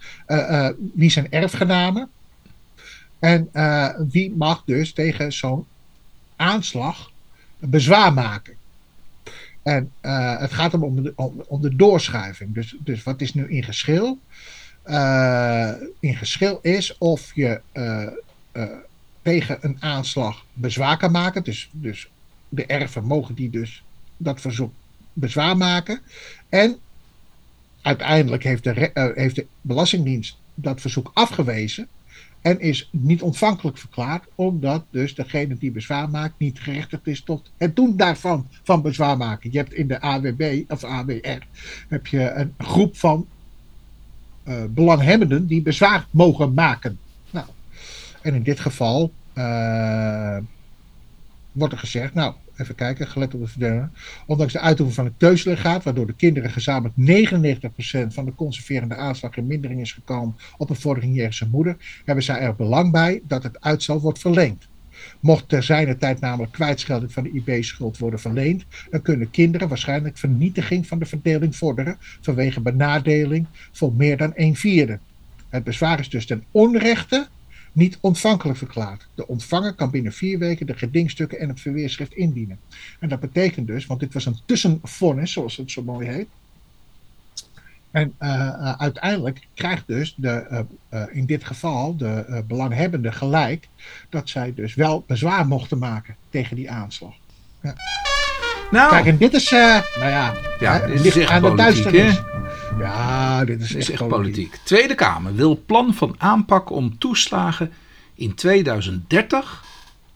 wie zijn erfgenamen en wie mag dus tegen zo'n aanslag geschil maken. En uh, het gaat om de, de doorschuiving. Dus, dus wat is nu in geschil? Uh, in geschil is of je uh, tegen een aanslag bezwaar kan maken. Dus, dus de erven mogen die dus dat verzoek bezwaar maken. En uiteindelijk heeft de, heeft de Belastingdienst dat verzoek afgewezen. En is niet ontvankelijk verklaard, omdat dus degene die bezwaar maakt niet gerechtigd is tot het doen daarvan, van bezwaar maken. Je hebt in de AWB of AWR heb je een groep van uh, belanghebbenden die bezwaar mogen maken. Nou, en in dit geval uh, wordt er gezegd, nou, even kijken, gelet op de verdeling. Ondanks de uitoefening van het keuslegaat, waardoor de kinderen gezamenlijk 99% van de conserverende aanslag in mindering is gekomen op een vordering jegens moeder, hebben zij er belang bij dat het uitstel wordt verlengd. Mocht ter zijner tijd namelijk kwijtschelding van de IB-schuld worden verleend, dan kunnen kinderen waarschijnlijk vernietiging van de verdeling vorderen vanwege benadeling voor meer dan een vierde. Het bezwaar is dus ten onrechte niet ontvankelijk verklaard. De ontvanger kan binnen vier weken de gedingstukken en het verweerschrift indienen. En dat betekent dus, want dit was een tussenvonnis, zoals het zo mooi heet. En uh, uh, uiteindelijk krijgt dus de, uh, in dit geval de belanghebbende gelijk dat zij dus wel bezwaar mochten maken tegen die aanslag. Ja. Nou, Kijk, en dit is, nou ja, ja dit is echt aan de duisternis. Ja, dit is, echt, echt politiek. Tweede Kamer wil plan van aanpak om toeslagen in 2030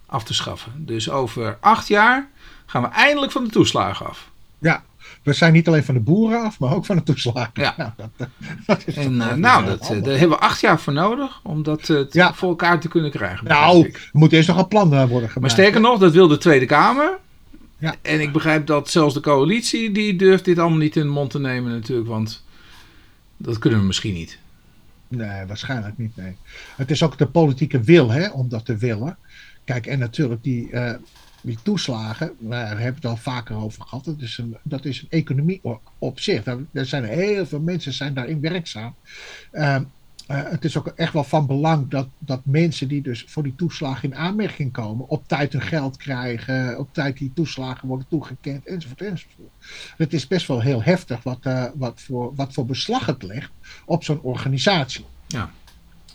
af te schaffen. Dus over acht jaar gaan we eindelijk van de toeslagen af. Ja, we zijn niet alleen van de boeren af, maar ook van de toeslagen. Ja. Nou, dat, dat is en, uh, nou dat, daar hebben we acht jaar voor nodig om dat uh, ja. voor elkaar te kunnen krijgen. Nou, er moet eerst nog een plan worden gemaakt. Maar sterker nog, dat wil de Tweede Kamer. Ja. En ik begrijp dat zelfs de coalitie, die durft dit allemaal niet in de mond te nemen natuurlijk, want dat kunnen we misschien niet. Nee, waarschijnlijk niet. Nee. Het is ook de politieke wil hè, om dat te willen. Kijk, en natuurlijk die, uh, die toeslagen, daar hebben we het al vaker over gehad. Dat is een, dat is een economie op zich. Er zijn heel veel mensen zijn daarin werkzaam. Uh, uh, het is ook echt wel van belang dat, dat mensen die dus voor die toeslagen in aanmerking komen, op tijd hun geld krijgen, op tijd die toeslagen worden toegekend, enzovoort, enzovoort. Het is best wel heel heftig wat, uh, wat, voor, wat voor beslag het legt op zo'n organisatie. Ja.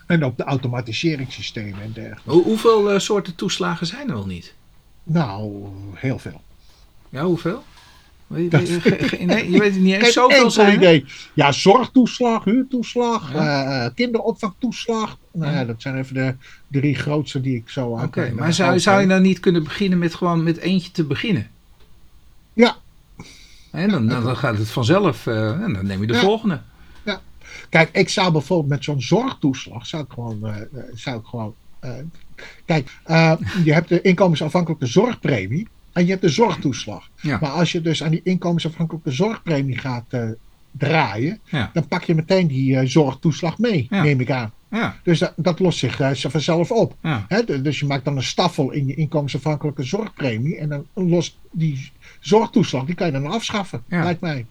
En op de automatiseringssystemen en dergelijke. Hoe, hoeveel uh, soorten toeslagen zijn er wel niet? Nou, heel veel. Ja, hoeveel? Weet je, nee, je weet het niet eens. Zoveel zijn idee. Ja, zorgtoeslag, huurtoeslag, ja. uh, kinderopvangtoeslag. Nou ja, dat zijn even de drie grootste die ik zo Oké, okay, maar zou, zou je nou niet kunnen beginnen met gewoon met eentje te beginnen? Ja. En dan, dan, dan gaat het vanzelf uh, en dan neem je de ja. volgende. Ja. Kijk, ik zou bijvoorbeeld met zo'n zorgtoeslag, zou ik gewoon, uh, zou ik gewoon kijk, je hebt de inkomensafhankelijke zorgpremie. En je hebt de zorgtoeslag. Ja. Maar als je dus aan die inkomensafhankelijke zorgpremie gaat uh, draaien, ja. dan pak je meteen die uh, zorgtoeslag mee, ja. neem ik aan. Dus dat, dat lost zich uh, vanzelf op. Ja. Hè? Dus je maakt dan een staffel in je inkomensafhankelijke zorgpremie en dan lost die zorgtoeslag, die kan je dan afschaffen, lijkt mij.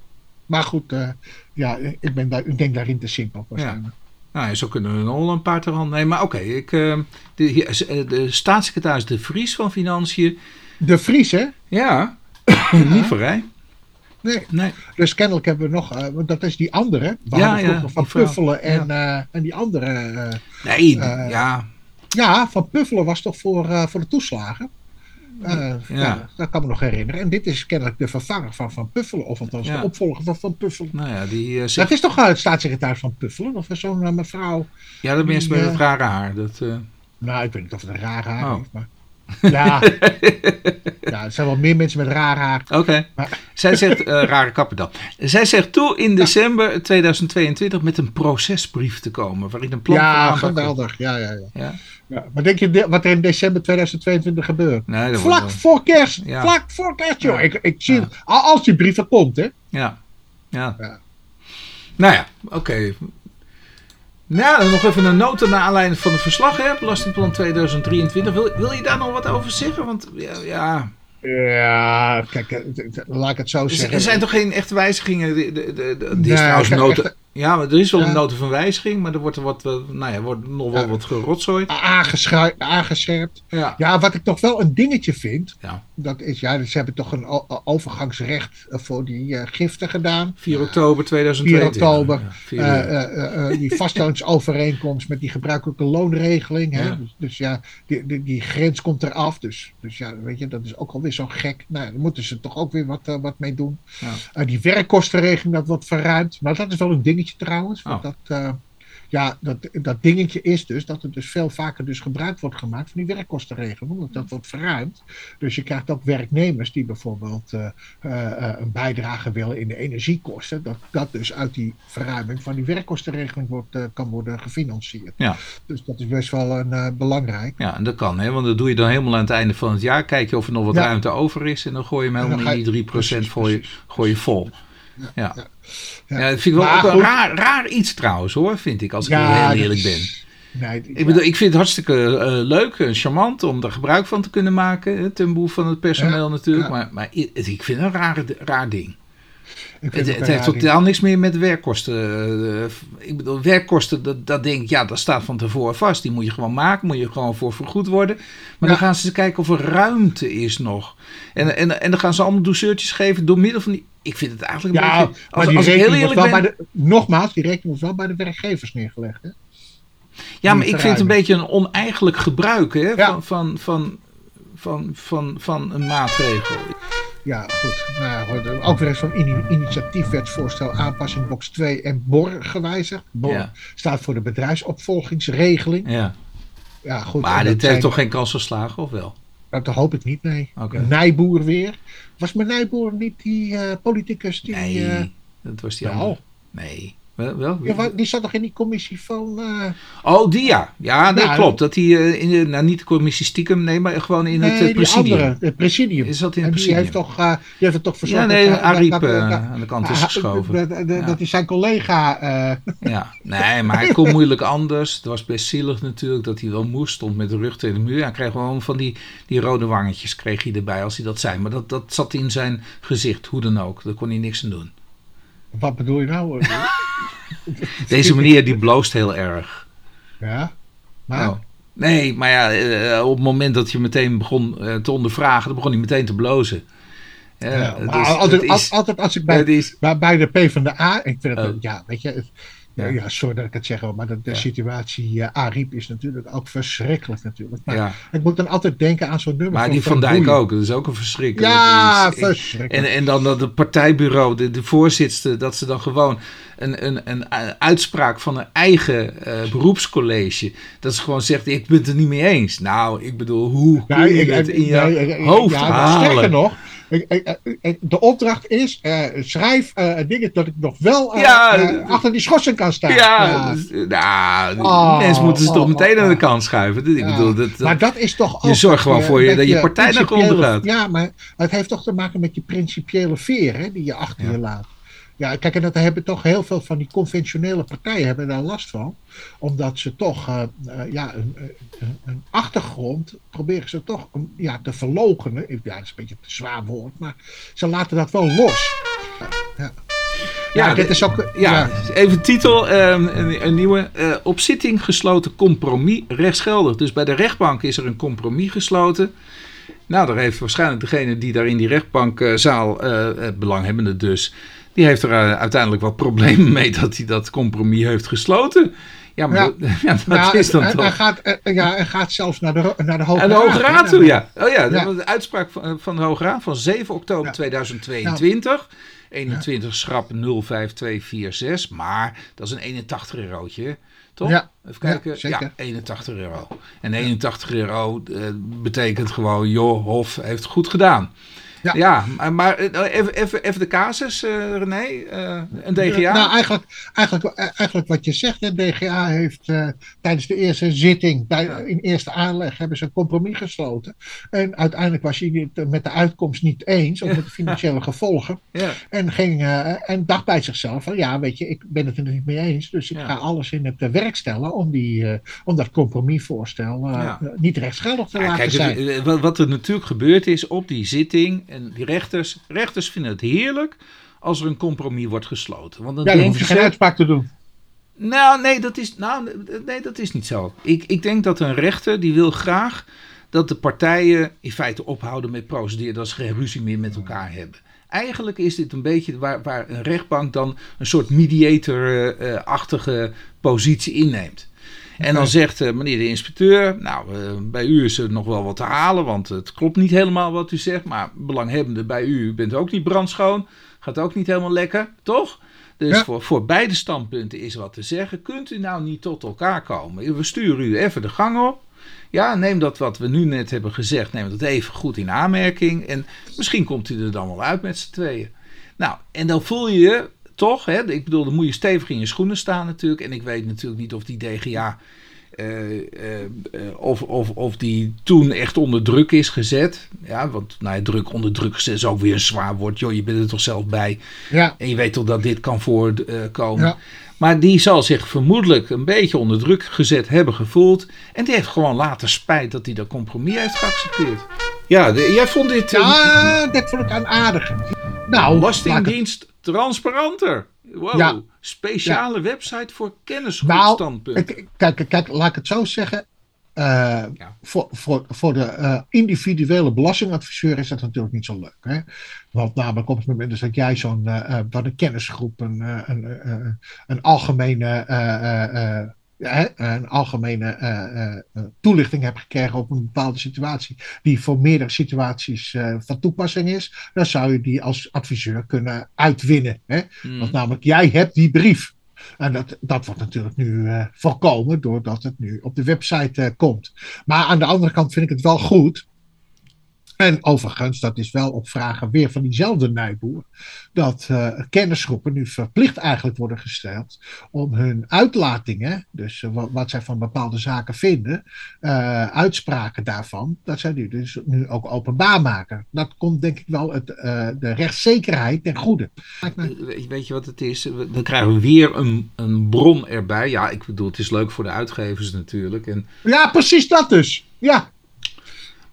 Maar goed, ja, ik, ben daar, ik denk daarin te simpel waarschijnlijk. Nou, zo kunnen we nog een paar ter hand nemen. Maar oké, okay, de, de staatssecretaris De Vries van Financiën de Vries, hè? Ja, (coughs) niet vrij. Nee. nee. Dus kennelijk hebben we nog, uh, dat is die andere. We ja, ja, van Puffelen en, ja. uh, en die andere. Uh, nee, ja. Ja, van Puffelen was toch voor, voor de toeslagen. ja. ja. dat kan me nog herinneren. En dit is kennelijk de vervanger van Van Puffelen, of althans de opvolger van Van Puffelen. Nou ja, die. Dat is toch het staatssecretaris van Puffelen? Of zo'n mevrouw? Ja, dat mensen met het rare haar. Dat, Nou, ik weet niet of het een raar haar oh. heeft, maar... Ja. (laughs) ja, er zijn wel meer mensen met raar haar. Oké. Okay. Zij zegt, uh, (laughs) rare kappen dan. Zij zegt toe in december ja. 2022 met een procesbrief te komen. Waarin een plan Ja, geweldig. Ja, ja, ja, ja. ja. Maar denk je wat er in december 2022 gebeurt? Nee, Vlak wel... voor kerst. Ja. Vlak voor kerst, joh. Ik, ik zie het. Als die brief er komt, hè. Ja. Ja. Nou ja, oké. Okay. Nou, dan nog even een nota naar aanleiding van het verslag, hè, Belastingplan 2023. Wil, wil je daar nog wat over zeggen? Want ja, ja. Ja, kijk, laat ik het zo zeggen. Er zijn toch geen echte wijzigingen? Die is trouwens nota, echte, (laughs) ja, maar er is wel een nota van wijziging, maar er wordt er wat, nou ja, wordt nog wel wat gerotzooid. Aangescherpt. Ja. ja, wat ik toch wel een dingetje vind, ja. dat is, ja, ze hebben toch een overgangsrecht voor die uh, giften gedaan. 4 oktober 2022. 4 oktober. Ja, uh, uh, die vaststellingsovereenkomst met die gebruikelijke loonregeling. Hè? Dus, dus, ja, die, die, die, grens komt eraf. Dus, dus ja, weet je, dat is ook alweer zo gek. Nou, daar moeten ze toch ook weer wat, wat mee doen. die werkkostenregeling, dat wordt verruimd. Maar dat is wel een dingetje trouwens. Oh. Dat, uh, ja, dat, dat dingetje is dus dat het dus veel vaker dus gebruik wordt gemaakt van die werkkostenregeling. Want dat wordt verruimd. Dus je krijgt ook werknemers die bijvoorbeeld uh, uh, een bijdrage willen in de energiekosten. Dat dat dus uit die verruiming van die werkkostenregeling wordt, uh, kan worden gefinancierd. Ja. Dus dat is best wel een, belangrijk. Ja, en dat kan, hè? want dat doe je dan helemaal aan het einde van het jaar. Kijk je of er nog wat ja. ruimte over is en dan gooi je hem helemaal in die 3% precies, voor je, gooi je vol. Ja, ja. dat vind ik wel ook een raar, raar iets trouwens hoor, vind ik, als ik heel eerlijk ben. Nee, ik, bedoel, ik vind het hartstikke uh, leuk en charmant om er gebruik van te kunnen maken. Ten behoeve van het personeel natuurlijk. Maar, maar ik vind het een raar, raar ding. Het, het heeft totaal niks meer met werkkosten. Uh, ik bedoel, werkkosten, dat, dat denk ik, ja, dat staat van tevoren vast. Die moet je gewoon maken, moet je gewoon voor vergoed worden. Maar dan gaan ze kijken of er ruimte is nog. En, en, en dan gaan ze allemaal douceurtjes geven door middel van die ik vind het eigenlijk een ja, beetje... Als, maar die als heel eerlijk ben, bij de, nogmaals, die rekening wordt wel bij de werkgevers neergelegd. Hè? Ja, maar ik vind het een beetje een oneigenlijk gebruik hè, ja. van, van, van, van, van, van een maatregel. Ja, goed. Nou, ook weer eens zo'n initiatiefwetsvoorstel aanpassing box 2 en BOR gewijzigd. BOR ja. staat voor de bedrijfsopvolgingsregeling. Ja. Ja, goed. Maar dit heeft toch geen kans geslagen, of wel? Dat hoop ik niet, nee. Okay. Nijboer weer. Was mijn Nijboer niet die uh, politicus die... Nee, uh, dat was die andere. Nee. Wel, wel? Ja, die zat toch in die commissie van... Uh... Oh, die ja. Ja, dat nou, klopt. Dat die uh, in de, nou niet de commissie stiekem, nee, maar gewoon in het uh, presidium. Andere, het presidium. Is dat in het en presidium? Die heeft toch, die heeft het toch verzorgd... Ja, nee, dat, Ariep dat, dat, aan de kant is geschoven. Dat, hij zijn collega... Ja, nee, maar hij kon moeilijk anders. Het was best zielig natuurlijk dat hij wel moest, stond met de rug tegen de muur. Hij kreeg gewoon van die, die rode wangetjes kreeg hij erbij als hij dat zei. Maar dat, dat zat in zijn gezicht, hoe dan ook. Daar kon hij niks aan doen. Wat bedoel je nou? Deze meneer die bloost heel erg. Ja, maar... Oh. Nee, maar ja, eh, op het moment dat je meteen begon uh, te ondervragen, dan begon hij meteen te blozen. Ja, ja maar dus, altijd, is, altijd als ik bij, is, bij, bij de P van de A, ik vind het, oh. ja, weet je, ja. ja, sorry dat ik het zeg, maar de, de ja. situatie uh, Ariep is natuurlijk ook verschrikkelijk natuurlijk. Maar ja. ik moet dan altijd denken aan zo'n nummer Maar die Van Dijk ook, dat is ook een verschrikkelijk. Ja, verschrikkelijk. En, en dan dat het partijbureau, de, de voorzitter, dat ze dan gewoon een, een, een uitspraak van een eigen uh, beroepscollege, dat ze gewoon zegt, ik ben het er niet mee eens. Nou, ik bedoel, hoe kun je ik, het in je hoofd ja, halen? Sterker nog, de opdracht is, uh, schrijf uh, dingen dat ik nog wel uh, ja, achter die schorsing kan staan. Ja. Dus, nou, oh, mensen moeten ze oh, toch meteen oh, aan de kant schuiven. Ik bedoel, dat, maar dat is toch Je zorgt gewoon voor je dat je partij naar onder gaat. Ja, maar het heeft toch te maken met je principiële veer hè, die je achter je laat. Ja, kijk, en dat hebben toch heel veel van die conventionele partijen hebben daar last van. Omdat ze toch uh, uh, ja, een, een, een, achtergrond proberen ze toch um, ja, te verlogenen. Ja, dat is een beetje een zwaar woord, maar ze laten dat wel los. Ja. Ja, ja, dit is ook. Ja, ja. even titel: um, een, een, nieuwe. Uh, op zitting gesloten compromis rechtsgeldig. Dus bij de rechtbank is er een compromis gesloten. Nou, daar heeft waarschijnlijk degene die daar in die rechtbankzaal, belanghebbende dus, die heeft er uh, uiteindelijk wat problemen (laughs) mee dat hij dat compromis heeft gesloten. Ja, maar ja. Dat, (laughs) ja, dat ja, is dan toch. Hij gaat, ja, hij gaat zelfs naar de, naar de Hoge en de Hoge Raad. Raad toe, ja. Oh ja, de uitspraak van, van de Hoge Raad van 7 oktober 2022. 21 schrap 05246. Maar dat is een 81 eurotje. Toch? Ja. Even kijken. Ja, 81 euro. En 81 euro uh, betekent gewoon, joh, Hof heeft goed gedaan. Ja, ja maar even, even, even de casus, uh, René. Uh, een DGA. Nou, eigenlijk, eigenlijk, eigenlijk wat je zegt. De DGA heeft uh, tijdens de eerste zitting, bij, in eerste aanleg, hebben ze een compromis gesloten. En uiteindelijk was hij het met de uitkomst niet eens, of met de financiële (laughs) gevolgen. Ja. En, ging, en dacht bij zichzelf van, ja, weet je, ik ben het er niet mee eens. Dus ik ga alles in het werk stellen om, die, om dat compromisvoorstel niet rechtsgeldig te laten kijk, zijn. Wat er natuurlijk gebeurd is op die zitting en die rechters, rechters vinden het heerlijk als er een compromis wordt gesloten. Want dan ja, dan hoef je geen uitspraak te doen. Nou, nee, dat is, nou, nee, dat is niet zo. Ik, ik denk dat een rechter die wil graag dat de partijen in feite ophouden met procederen, dat ze geen ruzie meer met elkaar hebben. Eigenlijk is dit een beetje waar, waar een rechtbank dan een soort mediator-achtige positie inneemt. En dan zegt uh, meneer de inspecteur, nou, uh, bij u is er nog wel wat te halen, want het klopt niet helemaal wat u zegt. Maar belanghebbende bij u, u bent ook niet brandschoon, gaat ook niet helemaal lekker, toch? Dus voor, voor beide standpunten is wat te zeggen. Kunt u nou niet tot elkaar komen? We sturen u even de gang op. Ja, neem dat wat we nu net hebben gezegd, neem dat even goed in aanmerking. En misschien komt u er dan wel uit met z'n tweeën. Nou, en dan voel je je toch, hè, ik bedoel, dan moet je stevig in je schoenen staan natuurlijk. En ik weet natuurlijk niet of die DGA uh, uh, of, of, of die toen echt onder druk is gezet. Ja, want nou, druk onder druk gezet is ook weer een zwaar woord. Joh, je bent er toch zelf bij. Ja. En je weet toch dat dit kan voorkomen. Ja. Maar die zal zich vermoedelijk een beetje onder druk gezet hebben gevoeld. En die heeft gewoon later spijt dat hij dat compromis heeft geaccepteerd. Ja, jij vond dit... Ja, dat vond ik aan aardig. Nou, Belastingdienst transparanter. Wow, ja. speciale website voor kennisgoedstandpunt. Nou, kijk, kijk, laat ik het zo zeggen. Uh, voor, voor, voor de uh, individuele belastingadviseur is dat natuurlijk niet zo leuk. Hè? Want namelijk op het moment dat jij zo'n uh, een kennisgroep, een, een, een algemene een algemene uh, toelichting hebt gekregen op een bepaalde situatie, die voor meerdere situaties uh, van toepassing is, dan zou je die als adviseur kunnen uitwinnen. Hè? Hmm. Want namelijk, jij hebt die brief. En dat, dat wordt natuurlijk nu voorkomen doordat het nu op de website komt. Maar aan de andere kant vind ik het wel goed en overigens, dat is wel op vragen weer van diezelfde Nijboer, dat uh, kennisgroepen nu verplicht eigenlijk worden gesteld om hun uitlatingen, dus uh, wat, zij van bepaalde zaken vinden, uh, uitspraken daarvan, dat zij die dus nu ook openbaar maken. Dat komt denk ik wel het, de rechtszekerheid ten goede. Weet je wat het is? Dan krijgen we weer een, een bron erbij. Ja, ik bedoel, het is leuk voor de uitgevers natuurlijk. En... Ja, precies dat dus. Ja.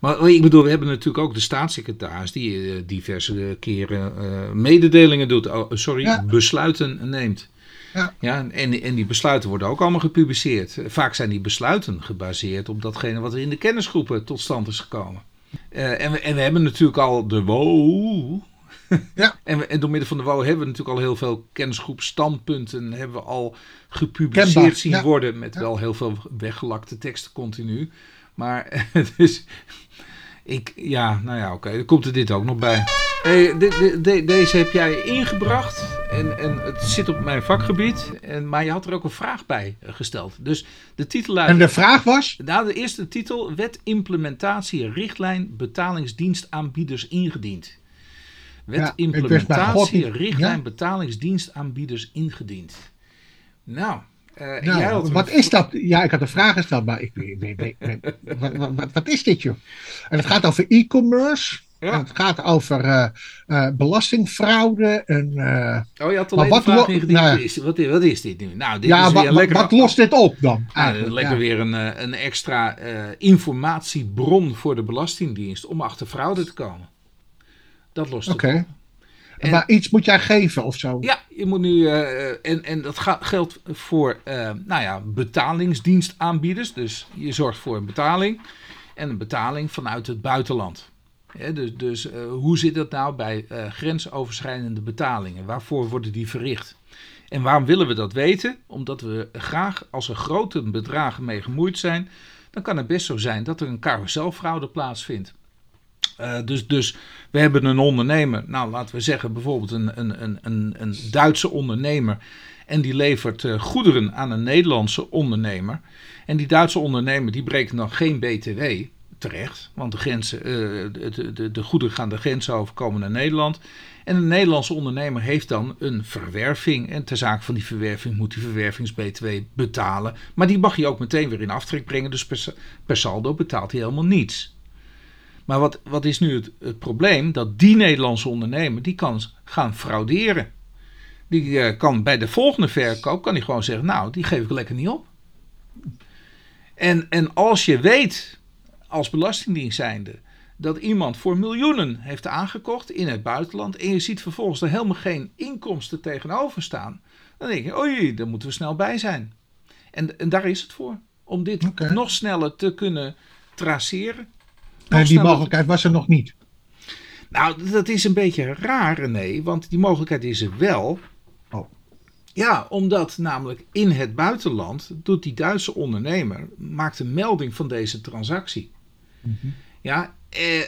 Maar ik bedoel, we hebben natuurlijk ook de staatssecretaris die uh, diverse keren uh, mededelingen doet, oh, sorry, besluiten neemt. Ja. Ja, en, en die besluiten worden ook allemaal gepubliceerd. Vaak zijn die besluiten gebaseerd op datgene wat er in de kennisgroepen tot stand is gekomen. Uh, en, we, en we hebben natuurlijk al de WO. Ja. (laughs) en, we, en door middel van de WO hebben we natuurlijk al heel veel kennisgroepstandpunten hebben we al gepubliceerd zien worden. Met wel heel veel weggelakte teksten continu. Maar (laughs) dus, ik, ja, nou ja, oké, dan komt er dit ook nog bij. Hey, deze heb jij ingebracht en, en het zit op mijn vakgebied, en, maar je had er ook een vraag bij gesteld. Dus de titel En de vraag was? Nou, de eerste titel, wet implementatie richtlijn betalingsdienstaanbieders ingediend. Wet implementatie richtlijn betalingsdienstaanbieders ingediend. Nou, uh, nou, wat is dat? Ja, ik had een vraag gesteld, maar ik weet, wat, wat, wat, is dit, joh? En het gaat over e-commerce. Ja. Het gaat over uh, uh, belastingfraude. En, oh, je had wat, vraag nou, wat, wat, wat, is dit nu? Nou, dit ja, is wat, lekker, wat lost dit op dan? lekker weer een, een extra informatiebron voor de Belastingdienst om achter fraude te komen. Dat lost het op maar iets moet jij geven of zo? Ja, je moet nu. Uh, en, en dat geldt voor uh, nou ja, betalingsdienstaanbieders. Dus je zorgt voor een betaling. En een betaling vanuit het buitenland. dus dus uh, hoe zit dat nou bij grensoverschrijdende betalingen? Waarvoor worden die verricht? En waarom willen we dat weten? Omdat we graag, als er grote bedragen mee gemoeid zijn, dan kan het best zo zijn dat er een carouselfraude plaatsvindt. Uh, dus, dus we hebben een ondernemer, nou laten we zeggen bijvoorbeeld een, een, een, een Duitse ondernemer. En die levert uh, goederen aan een Nederlandse ondernemer. En die Duitse ondernemer die breekt dan geen BTW terecht. Want de, grenzen, uh, de, de, de goederen gaan de grens over, komen naar Nederland. En een Nederlandse ondernemer heeft dan een verwerving. En ter zake van die verwerving moet die verwervings-BTW betalen. Maar die mag je ook meteen weer in aftrek brengen. Dus per saldo betaalt hij helemaal niets. Maar wat, wat is nu het, het probleem? Dat die Nederlandse ondernemer, die kan gaan frauderen. Die uh, kan bij de volgende verkoop, kan hij gewoon zeggen, nou, die geef ik lekker niet op. En, en als je weet, als belastingdienst zijnde, dat iemand voor miljoenen heeft aangekocht in het buitenland en je ziet vervolgens er helemaal geen inkomsten tegenover staan, dan denk je, oei, daar moeten we snel bij zijn. En, en daar is het voor, om dit nog sneller te kunnen traceren. En die mogelijkheid was er nog niet. Nou, dat is een beetje raar, René, want die mogelijkheid is er wel. Oh. Ja, omdat namelijk in het buitenland doet die Duitse ondernemer maakt een melding van deze transactie. Mm Ja, eh, eh,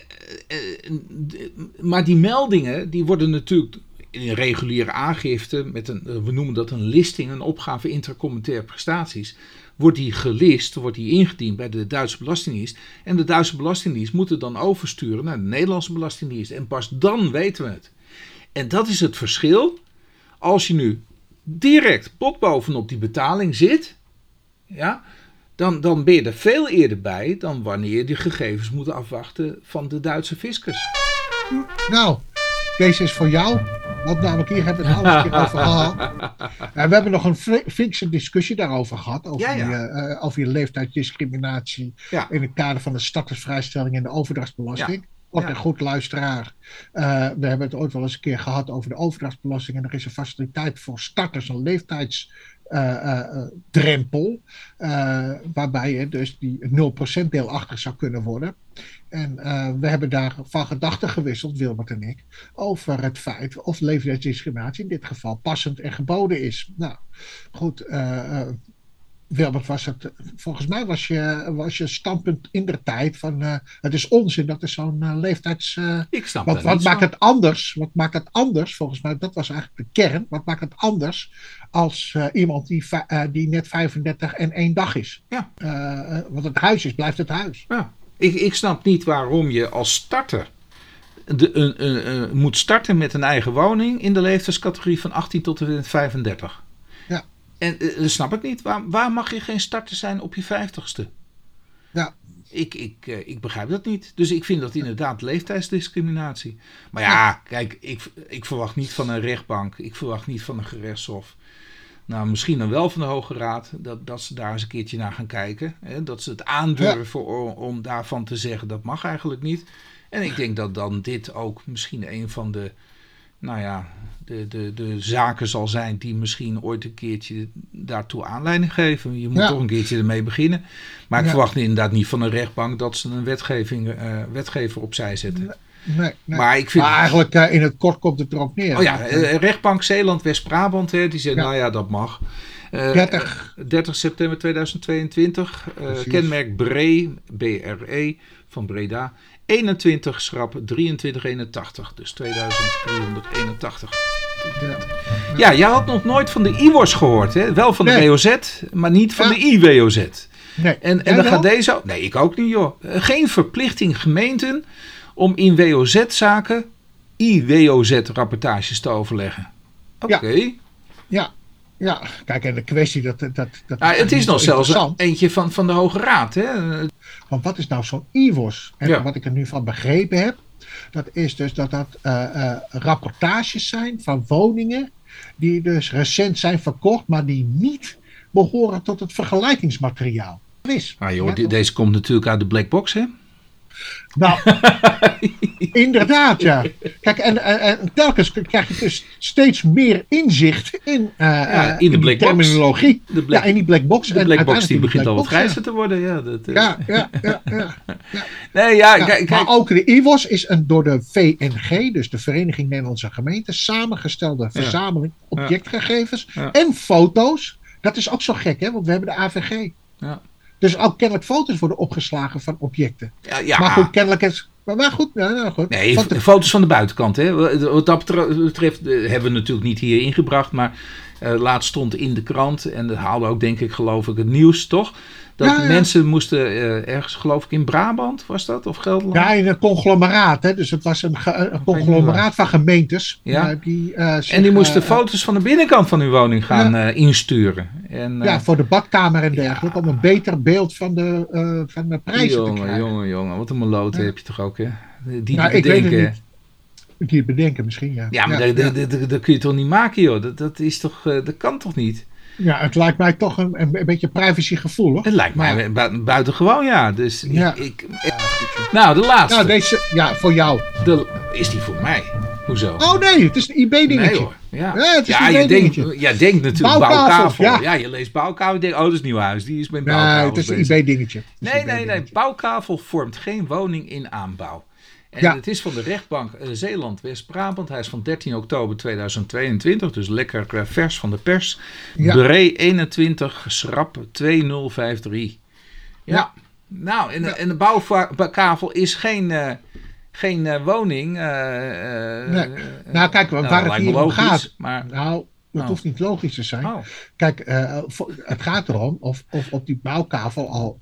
maar die meldingen die worden natuurlijk in reguliere aangifte, met een, we noemen dat een listing, een opgave intercommunautaire prestaties, wordt die gelist, wordt die ingediend bij de Duitse Belastingdienst. En de Duitse Belastingdienst moet het dan oversturen naar de Nederlandse Belastingdienst. En pas dan weten we het. En dat is het verschil. Als je nu direct pot bovenop die betaling zit, ja, dan, dan ben je er veel eerder bij dan wanneer je die gegevens moet afwachten van de Duitse fiscus. Nou, deze is voor jou. Want namelijk hier hebben we het al een keer over gehad. (laughs) En we hebben nog een fikse discussie daarover gehad. Over, Ja, ja. Die, eh, eh, over je leeftijdsdiscriminatie. Ja. In het kader van de startersvrijstelling en de overdrachtsbelasting. Kort Ja. en goed luisteraar. eh, we hebben het ooit wel eens een keer gehad over de overdrachtsbelasting. En er is een faciliteit voor starters, een leeftijdsdrempel. Eh, waarbij je dus die 0% deelachtig zou kunnen worden. En eh, we hebben daar van gedachten gewisseld, Wilbert en ik, over het feit of leeftijdsdiscriminatie in dit geval passend en geboden is. Nou, goed, eh, eh, Wilbert, was het, volgens mij was je, was je standpunt in de tijd van eh, het is onzin dat er zo'n eh, leeftijds... eh, Ik snap wat wat maakt het anders? Wat maakt het anders? Volgens mij, dat was eigenlijk de kern. Wat maakt het anders als iemand die, die net 35 en één dag is? Ja. Want het huis is, blijft het huis. Ja. Ik, ik snap niet waarom je als starter de, een, een, een- moet starten met een eigen woning in de leeftijdscategorie van 18 tot en met 35. En eh, dat snap ik niet. Waar, waar mag je geen starter zijn op je 50ste? Ja. Ik, ik, eh, ik begrijp dat niet. Dus ik vind dat inderdaad leeftijdsdiscriminatie. Maar ja, kijk, ik, ik verwacht niet van een rechtbank. Ik verwacht niet van een gerechtshof. Nou, misschien dan wel van de Hoge Raad. Dat, dat ze daar eens een keertje naar gaan kijken. Hè? Dat ze het aandurven om, om daarvan te zeggen dat mag eigenlijk niet. En ik denk dat dan dit ook misschien een van de, nou ja, de, de, de zaken zal zijn die misschien ooit een keertje daartoe aanleiding geven. Je moet Ja. toch een keertje ermee beginnen. Maar ik Ja. verwacht inderdaad niet van een rechtbank dat ze een wetgeving, eh, wetgever opzij zetten. Nee, nee. Maar ik vind. Maar eigenlijk eh, in het kort komt het erop neer. Oh ja, eh, rechtbank Zeeland, West-Brabant, die zegt, Ja. nou ja, dat mag. Eh, 30. 30 september 2022. eh, Precies. kenmerk BRE, BRE van Breda. 21 schrap 2381, dus 2381. Ja. Ja, jij had nog nooit van de IWOS gehoord, hè? Wel van de Nee. WOZ, maar niet van Ja. de IWOZ. Nee. En, en dan gaat deze. Nee, ik ook niet, joh. Eh, Geen verplichting gemeenten om in WOZ-zaken IWOZ-rapportages te overleggen. Oké. Ja. Ja. Ja, kijk, en de kwestie dat... dat, dat Ah, het is nog zelfs eentje van, van de Hoge Raad. Hè? Want wat is nou zo'n IWOS? En Ja. wat ik er nu van begrepen heb, dat is dus dat dat eh, eh, rapportages zijn van woningen die dus recent zijn verkocht, maar die niet behoren tot het vergelijkingsmateriaal. Is. Ah, joh, Ja, deze komt natuurlijk uit de black box, hè? Nou, (laughs) inderdaad, ja. Kijk, en, en, en telkens krijg je dus steeds meer inzicht in, eh, Ja, eh, in de black box. terminologie. De black, ja, in die black box. de En black box die begint al wat box, grijzer te worden. Ja, dat, eh. Ja, ja, ja, ja. (laughs) Nee, ja, Ja, kijk, maar ook de IWOS is een door de VNG, dus de Vereniging Nederlandse Gemeenten, samengestelde verzameling objectgegevens en foto's. Dat is ook zo gek, hè? Want we hebben de AVG. Ja. Dus ook kennelijk foto's worden opgeslagen van objecten. Ja, ja. Maar goed, kennelijk is. Maar, maar goed, ja, nou goed. Nee, de- foto's van de buitenkant. Hè. Wat dat betre- betreft eh, hebben we natuurlijk niet hier ingebracht. Maar eh, laatst stond in de krant. En dat haalde ook, denk ik, geloof ik, het nieuws, toch? Dat Ja, ja. mensen moesten eh, ergens, geloof ik, in Brabant was dat? Of Gelderland? ja, in een conglomeraat. Hè? Dus het was een, conglomeraat van gemeentes. Ja. eh, die, zich, en die moesten eh, foto's van de binnenkant van uw woning gaan insturen. En, ja, voor de badkamer en dergelijke. Om een beter beeld van de, van de prijzen te jongen, krijgen. jongen, jongen. Wat een meloot heb je toch ook, hè? Die Nou, die ik weet het bedenken. Die bedenken misschien, ja. Ja, maar ja, dat, dat, dat, dat kun je toch niet maken, joh? Dat, dat, is toch, dat kan toch niet? Ja, het lijkt mij toch een, een, beetje privacygevoelig. Het lijkt Maar- mij bu- buitengewoon, ja. Dus Ja. ik, ik, nou, de laatste. Nou, deze, ja, voor jou. De, is die voor mij? Hoezo? Oh nee, het is een IB-dingetje. nee hoor. Ja, Ja, het is ja een je, denkt, dingetje. ja, denkt natuurlijk Bouwkavel, ja. Ja. je leest bouwkavel. Denkt, oh, dat is Nieuwhuis. Die is met nee, bouwkavel het is een. IB-dingetje. Nee, nee, nee. Bouwkavel vormt geen woning in aanbouw. En Ja. het is van de rechtbank eh, Zeeland-West-Brabant. Hij is van 13 oktober 2022, dus lekker eh, vers van de pers. Ja. Bree 21, schrap 2053. Ja. Ja. Nou, en, de bouwkavel is geen, eh, geen woning. Nee. Nou, kijk, waar nou, het hier om gaat. Maar, Nou, dat Oh. hoeft niet logisch te zijn. oh, Kijk, het gaat erom of, of op die bouwkavel al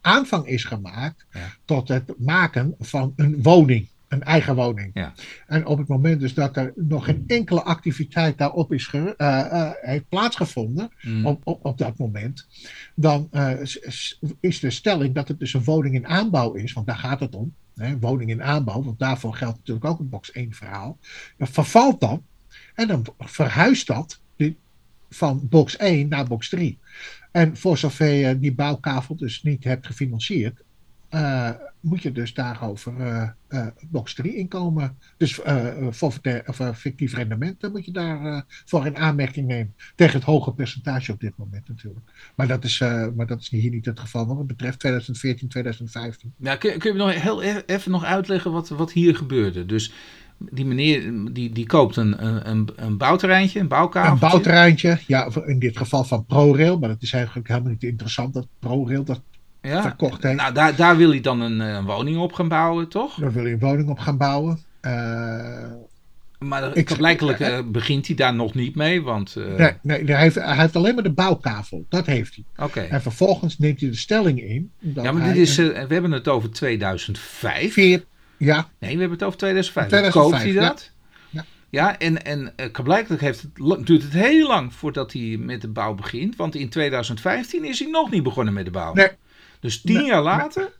aanvang is gemaakt tot het maken van een woning. Een eigen woning. Ja. En op het moment dus dat er nog geen enkele activiteit daarop is ge- eh, eh, heeft plaatsgevonden, mm, op, op, op dat moment, dan eh, is de stelling dat het dus een woning in aanbouw is, want daar gaat het om. Hè, woning in aanbouw, want daarvoor geldt natuurlijk ook een box 1 verhaal. Dat vervalt dan en dan verhuist dat die- van box 1 naar box 3. En voor zover je die bouwkavel dus niet hebt gefinancierd, eh, moet je dus daarover eh, eh, box 3 inkomen. Dus forfaitair- of fictief rendement, moet je daar eh, voor in aanmerking nemen. Tegen het hoge percentage op dit moment natuurlijk. Maar dat is, maar dat is hier niet het geval wat het betreft 2014, 2015. Ja, kun, kun je me nog heel e- even nog uitleggen wat, wat hier gebeurde? Dus die meneer die, die koopt een, een, een, bouwterreintje, een bouwkavel. Een bouwterreintje, ja, in dit geval van ProRail, maar dat is eigenlijk helemaal niet interessant dat ProRail dat ja. verkocht heeft. Nou, daar, daar wil hij dan een, eh, woning op gaan bouwen, toch? Daar wil je een woning op gaan bouwen. Eh, Maar blijkelijk eh, begint hij daar nog niet mee, want... nee, nee, hij heeft, hij heeft alleen maar de bouwkavel. Dat heeft hij. Oké. En vervolgens neemt hij de stelling in. Ja, maar hij dit is, een we hebben het over 2005. veer, ja, Nee, we hebben het over 2005. 2005, Koopt hij dat? Ja. Ja, en, en eh, blijkbaar heeft het, duurt het heel lang voordat hij met de bouw begint. Want in 2015 is hij nog niet begonnen met de bouw. Nee. Dus tien Nee, jaar later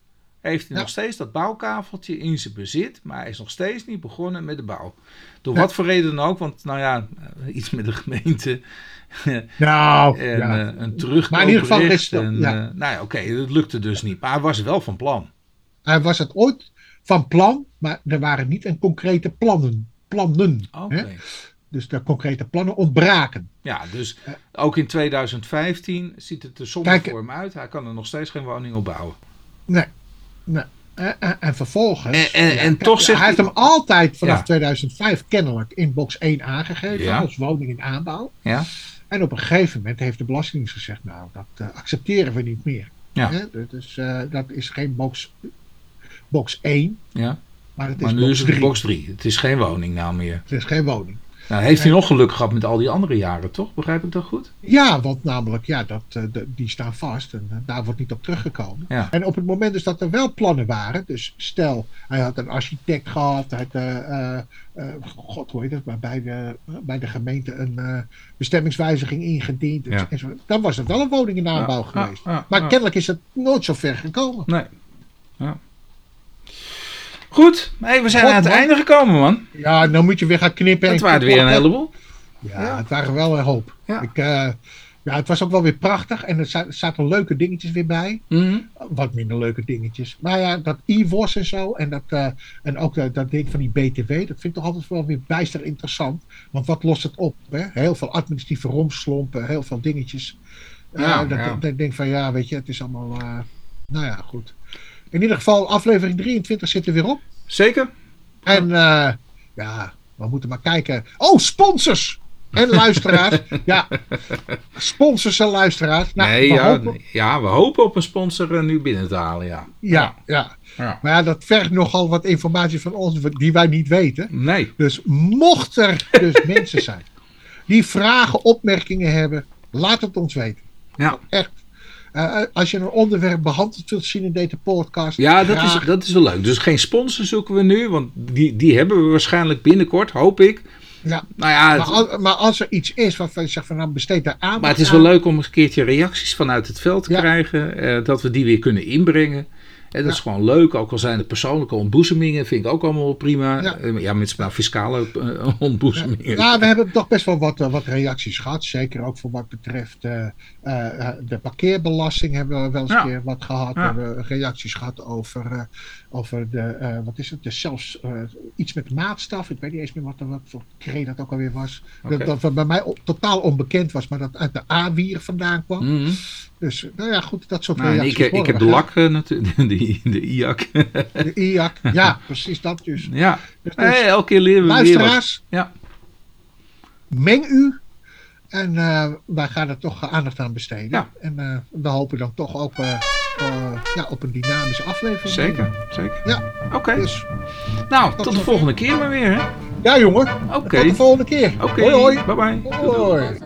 heeft hij Ja. nog steeds dat bouwkaveltje in zijn bezit. Maar hij is nog steeds niet begonnen met de bouw. Door wat voor reden dan ook. Want nou ja, eh, iets met de gemeente. (laughs) nou, (laughs) en ja. eh, een terugkooprecht. Maar in ieder geval is het- nou ja, oké, dat lukte dus niet. Maar hij was wel van plan. hij was het ooit van plan, maar er waren niet een concrete plannen. plannen hè? Dus de concrete plannen ontbraken. Ja, dus ook in 2015 ziet het er Kijk- voor hem uit. Hij kan er nog steeds geen woning op bouwen. Nee, nee. En, en, en vervolgens. En- en- en kijk, toch zegt hij heeft hem altijd vanaf Ja. 2005 kennelijk in box 1 aangegeven Ja. als woning in aanbouw. Ja? En op een gegeven moment heeft de Belastingdienst gezegd: Nou, dat eh, accepteren we niet meer. Ja. Hè? Is, eh, dat is geen box, box 1, ja. maar het is Maar nu box is het 3. box 3. Het is geen woning nou meer. Het is geen woning. Nou, heeft hij nog geluk gehad met al die andere jaren, toch? Begrijp ik dat goed? Ja, want namelijk, ja, dat, eh, de- die staan vast en eh, daar wordt niet op teruggekomen. Ja. En op het moment dus dat er wel plannen waren, dus stel, hij had een architect gehad, hij had, eh, god hoe heet het, maar bij de, bij de gemeente een bestemmingswijziging ingediend, Ja. en zo, dan was het wel een woning in aanbouw Ja, geweest. maar kennelijk is het nooit zo ver gekomen. Nee. Ja. Goed, hey, we zijn God, aan het man. einde gekomen, man. Ja, dan moet je weer gaan knippen. Het en waren er weer een heleboel. Ja, Ja. het waren wel een hoop. Ja. Ik, eh, ja, het was ook wel weer prachtig en er za- zaten leuke dingetjes weer bij. Mhm. wat minder leuke dingetjes. Maar ja, dat e-was en zo. En, dat, eh, en ook dat, dat ding van die BTW. Dat vind ik toch altijd wel weer bijster interessant. Want wat lost het op? Hè? Heel veel administratieve romslompen. Heel veel dingetjes. Eh, Ja, dat, ja. dat ik denk van ja, weet je, het is allemaal. eh, nou ja, goed. In ieder geval, aflevering 23 zit er weer op. Zeker? En eh, ja, we moeten maar kijken. Oh, sponsors! En luisteraars. ja, sponsors en luisteraars. Nou, nee, we ja, hopen- ja, we hopen op een sponsor eh, nu binnen te halen, ja. ja, ja. Ja. Maar ja, dat vergt nogal wat informatie van ons die wij niet weten. Nee. Dus mocht er dus (laughs) mensen zijn die vragen, opmerkingen hebben, laat het ons weten. Ja, Echt. Eh, als je een onderwerp behandeld wilt zien in deze podcast. ja dat, graag. is, dat is wel leuk. Dus geen sponsor zoeken we nu, want die, die hebben we waarschijnlijk binnenkort, hoop ik. Ja, Nou ja, maar, als, maar als er iets is waarvan je zegt van nou besteed daar aan. maar het is wel leuk om eens een keertje reacties vanuit het veld te Ja. krijgen. eh, dat we die weer kunnen inbrengen. En dat is gewoon leuk, ook al zijn het persoonlijke ontboezemingen, vind ik ook allemaal prima. Ja. Ja, met nou, fiscale eh, (laughs) ontboezemingen. Ja, we hebben toch best wel wat, eh, wat reacties gehad. Zeker ook voor wat betreft eh, eh, de parkeerbelasting hebben we wel eens Ja. keer wat gehad. Ja. We hebben reacties gehad over, eh, over de, eh, wat is het, de zelfs eh, iets met maatstaf. Ik weet niet eens meer wat, wat voor kreet dat ook alweer was. Dat, dat wat bij mij totaal onbekend was, maar dat uit de A-wier vandaan kwam. Mhm. Dus eh, nou ja, goed, dat soort Nou, reacties. ik, heb de lak eh, natuurlijk, (laughs) de, de IAC. De IAC. Ja, (laughs) precies dat dus. ja, Dus, dus hey, elke keer leren we weer wat. luisteraars, Ja. meng u. En eh, wij gaan er toch aandacht aan besteden. Ja. En eh, we hopen dan toch ook eh, ja, op een dynamische aflevering. Zeker, zeker. Ja. Oké. Dus, nou, tot de volgende keer maar weer, hè? Ja, jongen. Oké. Tot de volgende keer. Oké. Hoi, hoi. Bye bye. Hoi.